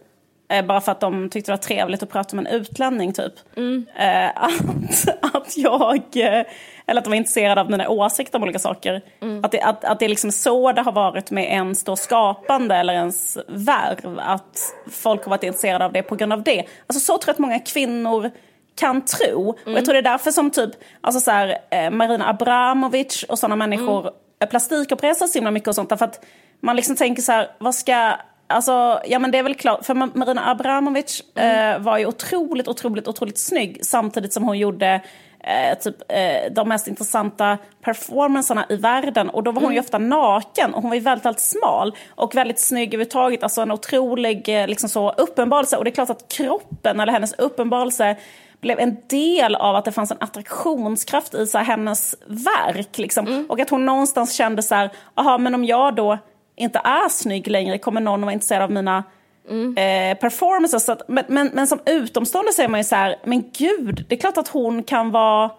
Eh, bara för att de tyckte det var trevligt att prata med en utlänning typ. Mm. Eh, att, att jag, eh, eller att de var intresserade av mina åsikter om olika saker. Mm. Att, det, att, att det är liksom så det har varit med ens då skapande eller ens värv. Att folk har varit intresserade av det på grund av det. Alltså så tror jag att många kvinnor kan tro. Mm. Och jag mm. tror det är därför som typ alltså så här, eh, Marina Abramovic och sådana människor mm. plastikopererar sig så himla mycket och sånt. Därför att man liksom tänker så här, vad ska Alltså, ja men det är väl klart, för Marina Abramovic mm. eh, var ju otroligt, otroligt, otroligt snygg samtidigt som hon gjorde eh, typ, eh, de mest intressanta performancerna i världen. Och då var hon Mm. ju ofta naken och hon var ju väldigt, väldigt smal och väldigt snygg överhuvudtaget. Alltså en otrolig eh, liksom så, uppenbarelse. Och det är klart att kroppen, eller hennes uppenbarelse, blev en del av att det fanns en attraktionskraft i så här, hennes verk. Liksom. Mm. Och att hon någonstans kände så här, aha, men om jag då inte är snygg längre kommer någon att vara intresserad av mina Mm. eh, performances. Så att, men, men, men som utomstående säger man ju så här, men gud, det är klart att hon kan vara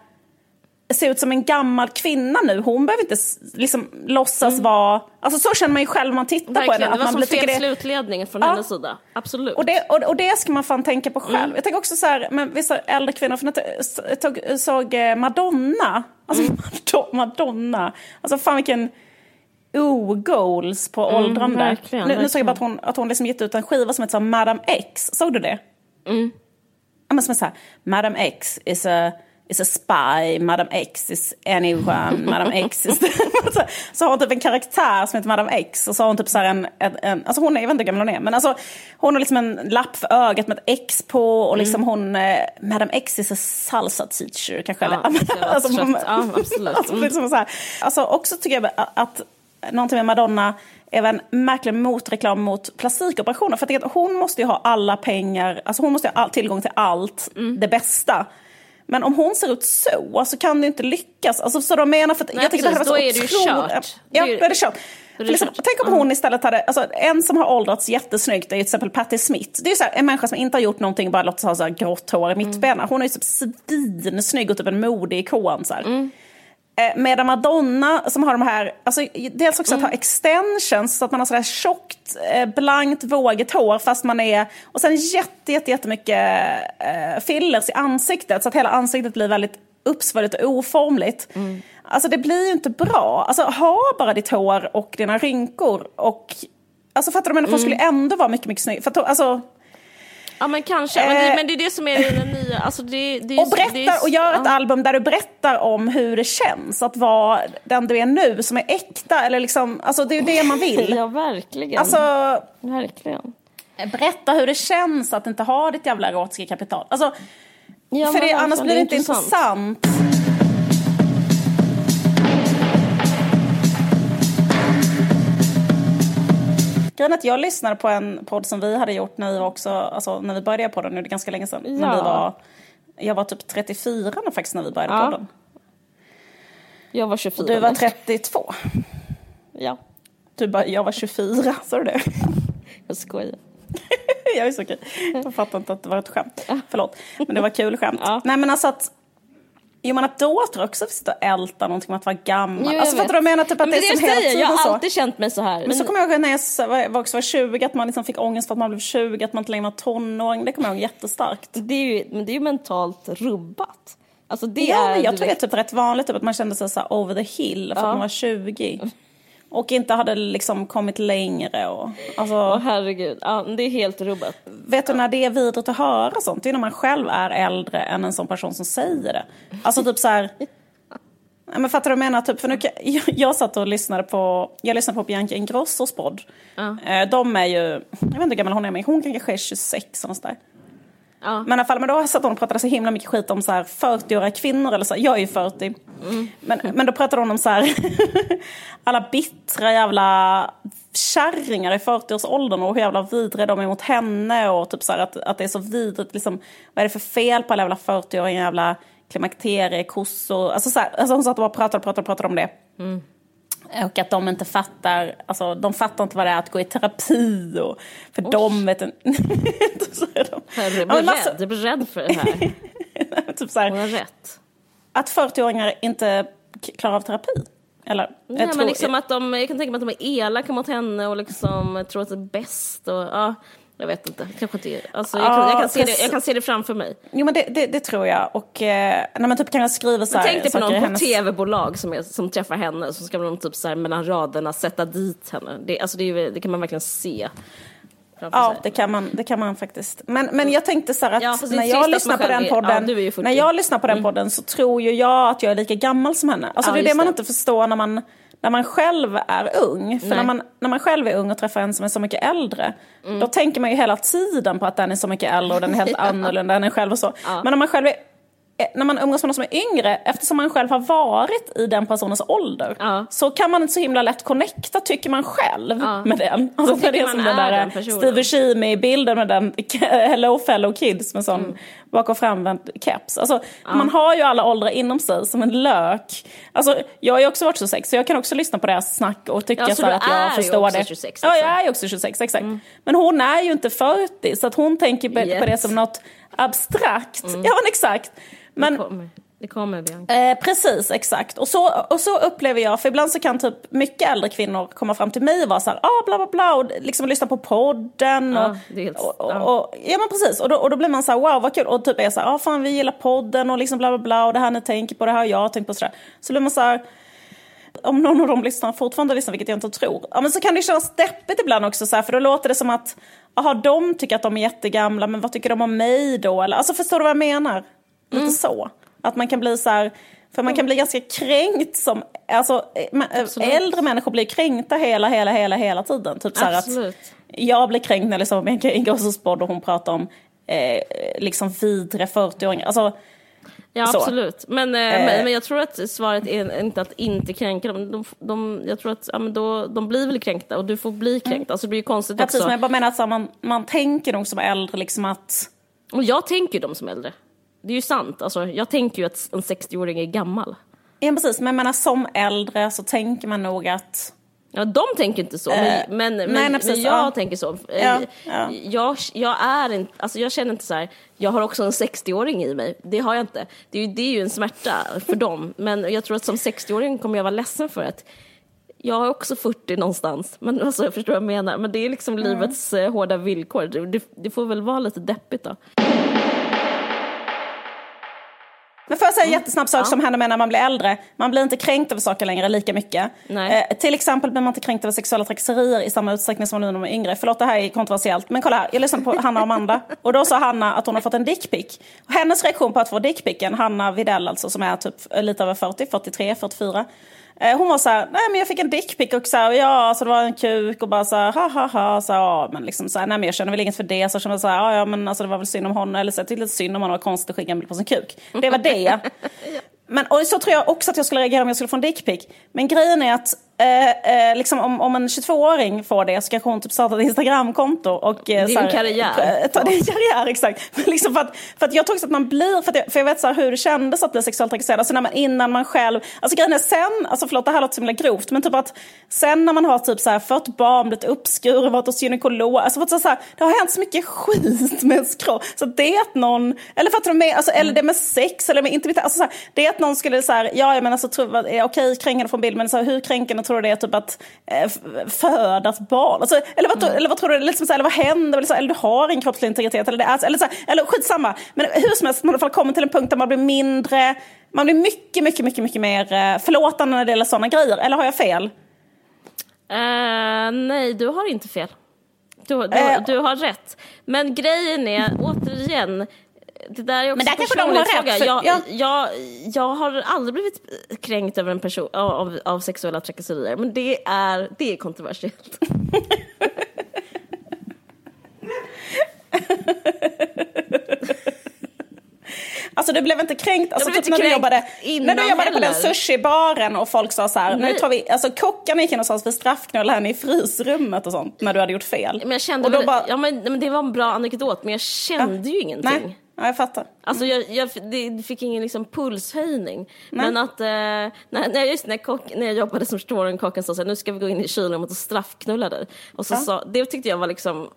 se ut som en gammal kvinna nu. Hon behöver inte liksom, låtsas vara... Alltså så känner man ju själv när man tittar på Mm. Verkligen, henne. det var man som fel det- slutledning från Ja. hennes sida. Absolut. och det, och, och det ska man fan tänka på själv. Mm. Jag tänker också så här, men vissa äldre kvinnor, för jag, tog, såg eh, Madonna. Alltså Mm. Mado- Madonna. Alltså fan vilken o-goals på åldrande. Mm, verkligen, nu, nu såg jag bara att hon, att hon liksom gett ut en skiva som heter Madame X. Såg du det? Mm. Ja, men som är så här, Madame X is a, is a spy, Madame X is anyone, Madame X is... så, så har hon typ en karaktär som heter Madame X och så har hon typ så här en, en, en alltså hon är, jag vet inte hur gammal hon är, men alltså hon har liksom en lapp för ögat med ett X på och liksom hon, eh, Madame X is a salsa teacher kanske. Mm. Ja, eller, alltså, trött. Ja, absolut. Alltså, Mm. liksom så här. alltså också tycker jag att någonting med Madonna är väl en märklig motreklam mot plastikoperationer. För att hon måste ju ha alla pengar, alltså hon måste ha all, tillgång till allt, Mm. det bästa. Men om hon ser ut så, så kan det inte lyckas. Alltså, så de menar för att, Nej, jag tycker precis, det här då så är det ju kört. Ja, är då är det kört. är liksom, tänk om hon istället hade, alltså, en som har åldrats jättesnyggt är till exempel Patti Smith. Det är ju så här, en människa som inte har gjort någonting, bara låtsas ha så här grått hår i mittbena. Hon är ju typ svinsnygg och typ en modeikon. Så här. Eh, Medan Madonna som har de här, alltså, dels också att ha extensions så att man har sådär tjockt, eh, blankt, vågigt hår fast man är, och sen jätte, jätte, jättemycket eh, fillers i ansiktet så att hela ansiktet blir väldigt uppsvullet och oformligt. Alltså det blir ju inte bra. Alltså ha bara ditt hår och dina rynkor och Alltså fattar du? Men hon skulle ändå vara mycket, mycket snygg. För att, hon- alltså, Ja men kanske, men, det, Eh. men det är det som är den nya, alltså det, det och berättar det är, och gör ett ja. album där du berättar om hur det känns att vara den du är nu, som är äkta. Eller liksom, alltså det är ju det man vill. Ja verkligen, Alltså, verkligen. berätta hur det känns att inte ha ditt jävla erotiska kapital. Alltså, Ja, för det, annars blir det inte intressant. intressant. Grejen att jag lyssnade på en podd som vi hade gjort när vi var också, alltså när vi började på den, nu är det ganska länge sedan. När Ja. vi var, jag var typ 34 när, faktiskt när vi började Ja. podden. Jag var 24. Du var 32. Ja, Du bara, jag var 24, sa du det? jag skojar. jag är så kul. Jag fattar inte att det var ett skämt. Förlåt. Men det var kul skämt. Ja. Nej men alltså att Jo men att då tror jag också att vi sitter och ältar någonting med att vara gammal. Jo, jag alltså vet. fattar du jag menar? Typ att men det är jag som hela säger, jag har alltid känt mig så här. Men så kommer jag ihåg när jag var också var 20 att man liksom fick ångest för att man blev 20, att man inte längre var tonåring. Det kommer jag ihåg jättestarkt. det är ju, men det är ju mentalt rubbat. Alltså det Ja, är men jag tror det är vet- typ rätt vanligt typ, att man kände sig så over the hill för att Ja. man var 20. Och inte hade liksom kommit längre. Och, alltså, Åh herregud, ja, det är helt rubbat. Vet du när det är vidrigt att höra sånt? Det är när man själv är äldre än en sån person som säger det. Alltså typ så här... Men fattar du vad jag menar? Typ, för nu, jag, jag satt och lyssnade på, jag lyssnade på Bianca Ingrossos podd. Eh, De är ju, jag vet inte hur gammal hon är, men hon kanske är 26 eller sånt där. Ja. Men i alla fall, men då satt hon och pratade så himla mycket skit om så här 40-åriga kvinnor. Eller så. Jag är ju 40. Men, men då pratade hon om så här alla bittra jävla kärringar i 40-årsåldern och hur jävla vidriga de är mot henne. Och typ så här att, att det är så vidrigt. Liksom, vad är det för fel på alla jävla 40-åringar? Jävla klimakteriekossor. Alltså, så här, alltså hon satt och bara pratade och pratade, pratade om det. Och att de inte fattar, alltså de fattar inte vad det är att gå i terapi och för de vet inte. så är de. Herre, jag blir massa- rädd, jag blir rädd för det här. typ så Hon här, har rätt. att 40-åringar inte klarar av terapi. Eller? Nej, men tror- liksom att de, jag kan tänka mig att de är elaka mot henne och liksom tror att det är bäst. Och, ja, jag vet inte, kanske inte. Alltså, jag, kan, Ja, jag, kan se det, jag kan se det framför mig. Jo men det, det, det tror jag. Och eh, när man typ kanske skriver så här Tänk dig på någon på hennes- tv-bolag som, är, som träffar henne så ska de typ så här mellan raderna sätta dit henne. Det, alltså det, är det kan man verkligen se. Ja, det kan man, det kan man faktiskt. Men, men jag tänkte så här att Ja, när jag lyssnar man på den podden, ja, är 40. när jag lyssnar på den podden så tror ju jag att jag är lika gammal som henne. Alltså Ja, det är det man det. inte förstår när man, när man själv är ung. För Nej. när man, när man själv är ung och träffar en som är så mycket äldre, Mm. då tänker man ju hela tiden på att den är så mycket äldre och den är helt annorlunda än en själv och så. Men när man själv är när man umgås med någon som är yngre, eftersom man själv har varit i den personens ålder, Ja. så kan man inte så himla lätt connecta, tycker man själv, Ja. med den. Alltså, det är som är den där den eh, personen. Steve Buscemi-bilden med den Hello fellow kids med sån Mm. bak och framvänd keps. Alltså, Man har ju alla åldrar inom sig som en lök. Alltså, jag har ju också varit 26, så jag kan också lyssna på deras snack och tycka Ja, så så att jag förstår det. 26 Ja, jag är ju också 26, exakt. Men hon är ju inte 40, så att hon tänker på, på det som något abstrakt. Ja, men exakt. Men, Det kommer, det kommer Bianca. Eh, precis, exakt. Och så, och så upplever jag, för ibland så kan typ mycket äldre kvinnor komma fram till mig och vara så här, ah, bla bla bla, och liksom lyssna på podden. Ja, och, är helt- och, och, ja. och, ja men precis, och då, och då blir man så här, wow vad kul. Och typ är så här, ah, fan vi gillar podden och liksom bla bla bla, och det här ni tänker på, det här har jag tänkt på. Så, där. så blir man så här, om någon av dem lyssnar, fortfarande lyssnar, vilket jag inte tror, ja, men så kan det kännas deppigt ibland också, så här, för då låter det som att aha, de tycker att de är jättegamla, men vad tycker de om mig då? Eller, alltså förstår du vad jag menar? Lite Mm. så. Att man kan bli så här, för man kan bli ganska kränkt som, alltså eh, eh, Absolut. äldre människor blir kränkta hela, hela, hela, hela tiden. Typ så att jag blir kränkt när jag Bianca Ingrosos podd och hon pratar om eh, liksom vidre 40-åringar. Alltså, Ja Så. absolut. Men, eh, Eh. men, jag tror att svaret är inte att inte kränka dem. De, de, jag tror att ja, men då, de blir väl kränkta och du får bli kränkt. Alltså det blir ju konstigt ja, precis, också. men jag bara menar att så man, man tänker nog som äldre liksom att Och jag tänker dem som äldre. Det är ju sant. Alltså, jag tänker ju att en 60-åring är gammal. Ja precis, men jag menar som äldre så tänker man nog att... Ja, de tänker inte så, men, Eh, men, nej, men, precis, men jag ja. tänker så. Eh, Ja, ja. Jag, jag, är inte, alltså jag känner inte så här, jag har också en 60-åring i mig. Det har jag inte. Det är, ju, det är ju en smärta för dem. Men jag tror att som 60-åring kommer jag vara ledsen för att jag är också 40 någonstans. Men alltså, jag förstår vad jag menar. Men det är liksom Mm. livets eh, hårda villkor. Det, det, det får väl vara lite deppigt då. Men får jag Mm. säga en jättesnabb sak som händer med när man blir äldre? Man blir inte kränkt över saker längre lika mycket. Eh, till exempel blir man inte kränkt över sexuella trakasserier i samma utsträckning som nu när man är yngre. Förlåt, det här är kontroversiellt. Men kolla här, jag lyssnade på Hanna och Amanda. Och då sa Hanna att hon har fått en dickpic. Och hennes reaktion på att få dickpicen, Hanna Videll alltså, som är typ lite över 40, 43, 44. Eh, hon var så här, nej men jag fick en dickpic och så här, ja alltså det var en kuk och bara så här, ha ha ha, så här, ja men liksom så här, nej men jag känner väl inget för det. Så kände jag så här, ja ja men alltså det var väl synd om honom, eller så jag tyckte lite synd om honom, var konstigt att skicka en bild på sin kuk. Det var det. Men, och så tror jag också att jag skulle reagera om jag skulle få en dickpic. Men grejen är att eh, eh, liksom om, om en 22-åring får det så kanske hon typ startar ett Instagramkonto. Och, eh, Det är en karriär. eh, ta- Det är en karriär, exakt. Men liksom för, att, för att jag tror också att man blir, för, att jag, för jag vet så här, hur det kändes att bli sexuellt trakasserad. Alltså när man, innan man själv, alltså grejen är sen, alltså förlåt det här låter så himla grovt, men typ att sen när man har typ så här fött barn, blivit uppskuren, varit hos gynekolog, alltså fått så så här, det har hänt så mycket skit med ens kropp. Så det att någon, eller fattar du med, alltså, eller det med sex eller med intimitet, alltså så här, det att någon skulle så här, ja jag menar så tror jag, är okej kränkande från bild, men så här, hur kränkande tror du det är typ att eh, f- föda ett barn? Alltså, eller, vad, eller vad tror du, liksom så här, eller vad händer, eller, så eller du har en kroppslig integritet, eller, det är, eller, så här, eller skitsamma. Men hur som helst, man i alla fall kommer till en punkt där man blir mindre, man blir mycket, mycket, mycket, mycket mer eh, förlåtande när det gäller sådana grejer. Eller har jag fel? Eh, nej, du har inte fel. Du, du, du har rätt. Men grejen är, återigen, det där är också Men där kanske de har rätt, för- Jag, ja. jag, jag har aldrig blivit kränkt över en person av, av sexuella trakasserier, men det är, det är kontroversiellt. Alltså du blev inte kränkt, alltså, typ när, du kränkt jobbade, innan när du jobbade på den heller. sushi-baren och folk sa så här, nu tar vi, alltså kockarna gick in och sa att vi straffknullar henne i frysrummet och sånt när du hade gjort fel. Men jag kände och då väl, bara, ja, men, men det var en bra anekdot, men jag kände ju ingenting. nej, ja, jag fattar. Alltså jag, jag det fick ingen liksom pulshöjning. Men att, eh, när, just när, kock, när jag jobbade som restaurangkocken sa så här, nu ska vi gå in i kylrummet och straffknulla dig. Och så, sa, det tyckte jag var liksom,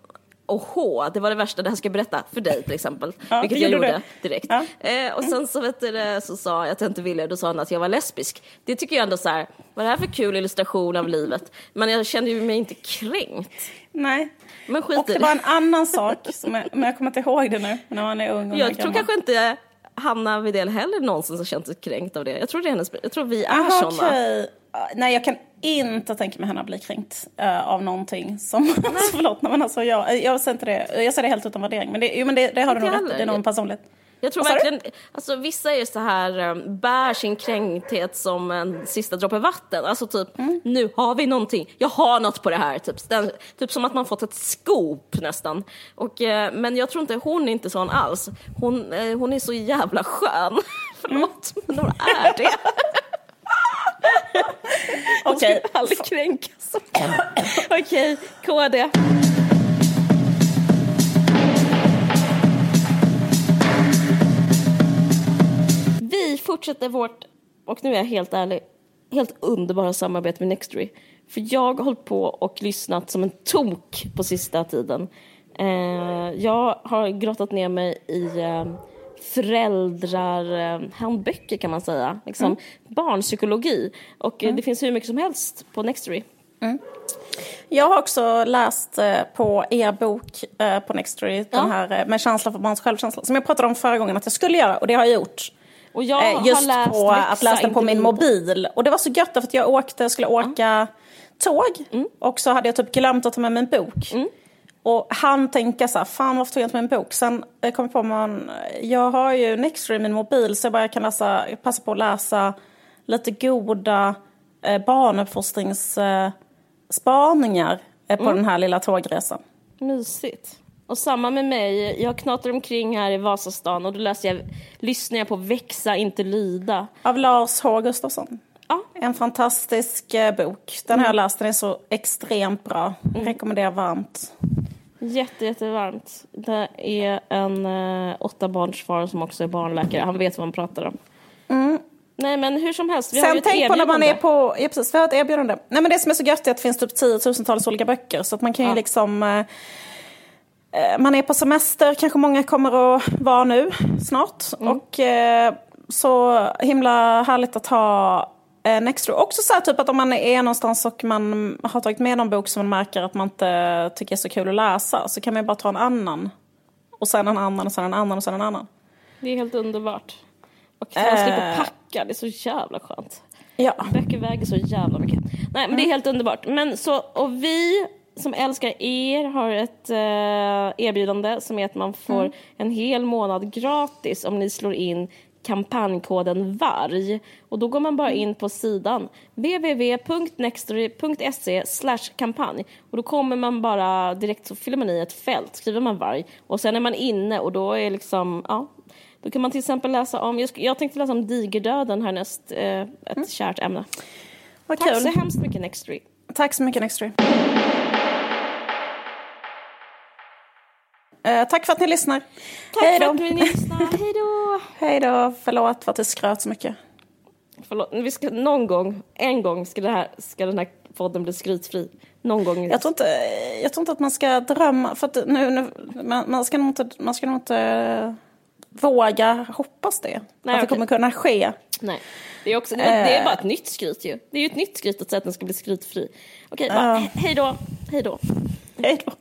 Åhå, det var det värsta, det här ska jag berätta för dig till exempel. Ja, vilket det jag gjorde du. direkt. Ja. Eh, och sen så, vet du, det, så sa jag att jag inte ville, då sa han att jag var lesbisk. Det tycker jag ändå så här, vad är det här för kul illustration av livet? Men jag kände ju mig inte kränkt. Nej. Men skit Och det var en annan sak, som jag, men jag kommer inte ihåg det nu, när man är ung och Jag tror gammal. kanske inte Hanna Widell heller någonsin har känt sig kränkt av det. Jag tror, det är hennes, jag tror vi är Aha, såna. okej. Nej, jag kan inte tänka mig henne bli kränkt eh, av någonting som... förlåt, men alltså, jag, jag, ser inte det, jag ser det helt utan värdering. Men det, jo, men det, det har du nog rätt det är nog en personlighet. Jag tror verkligen, alltså vissa är så här, um, bär sin kränkthet som en sista droppe vatten. Alltså typ, Mm. nu har vi någonting, jag har något på det här. Typ, Den, typ som att man fått ett scoop nästan. Och, eh, men jag tror inte, hon är inte sån alls. Hon, eh, hon är så jävla skön. Förlåt, men hon är det. Hon Okej. skulle aldrig kränkas. Okej, KD. Fortsätter vårt, och nu är jag helt ärlig, helt underbara samarbete med Nextory. För jag har hållit på och lyssnat som en tok på sista tiden. Eh, jag har grottat ner mig i eh, föräldrar, eh, handböcker kan man säga. Liksom, Barnpsykologi. Och eh, det finns hur mycket som helst på Nextory. Jag har också läst eh, på er bok eh, på Nextory, Ja. den här med känsla för barns självkänsla, som jag pratade om förra gången att jag skulle göra, och det har jag gjort. Och jag Eh, Just läst på att läsa den på min mobil. Och det var så gött för att jag åkte, skulle åka tåg Mm. och så hade jag typ glömt att ta med min bok. Och han tänka så här, fan varför tog jag inte med min bok? Sen eh, kom jag på man, jag har ju Nextory i min mobil så jag bara kan läsa, passa på att läsa lite goda eh, barnuppfostringsspaningar eh, på Mm. den här lilla tågresan. Mysigt. Och samma med mig. Jag knatar omkring här i Vasastan och då läser jag, lyssnar jag på Växa, inte lyda. Av Lars H Gustafsson. Ja, En fantastisk eh, bok. Den har jag läst, den är så extremt bra. Rekommenderar varmt. jätte, jättevarmt. Det är en eh, åtta barns far som också är barnläkare. Han vet vad han pratar om. Nej men hur som helst, vi har ju Sen ett tänk på när man är på, ja precis, vi har ett erbjudande. Nej men det som är så gött är att det finns typ tiotusentals olika böcker så att man kan ju Ja. liksom eh, man är på semester, kanske många kommer att vara nu snart. Mm. Och eh, så himla härligt att ha eh, Nextro. Också så här typ att om man är någonstans och man har tagit med någon bok som man märker att man inte tycker är så kul att läsa så kan man ju bara ta en annan. Och sen en annan och sen en annan och sen en annan. Det är helt underbart. Och man slipper Eh. packa, det är så jävla skönt. Ja. Böcker väger så jävla mycket. Nej, men det är helt underbart. Men så, och vi som älskar er har ett eh, erbjudande som är att man får en hel månad gratis om ni slår in kampanjkoden VARG. Och då går man bara in på sidan www.nextory.se kampanj och då kommer man bara direkt så fyller man i ett fält, skriver man VARG och sen är man inne och då är liksom, ja, då kan man till exempel läsa om, jag, jag tänkte läsa om digerdöden härnäst, eh, ett kärt ämne. Vad Tack kul. så hemskt mycket Nextory. Tack så mycket Nextory. Eh, tack för att ni lyssnar. Tack Hej för då. att ni lyssnade. Hej då! Hej då. Förlåt för att jag skröt så mycket. Förlåt, vi ska, någon gång, en gång ska, det här, ska den här podden bli skrytfri. Någon gång. Jag tror inte, jag tror inte att man ska drömma, för att nu, nu, man, man ska nog inte, man ska nog inte eh, våga hoppas det. Nej, att det kommer kunna ske. Nej, det är, också, det, det är Eh. bara ett nytt skryt ju. Det är ju ett nytt skryt att säga att den ska bli skrytfri. Okej, bara, he- hej då. Hej då. Hej då.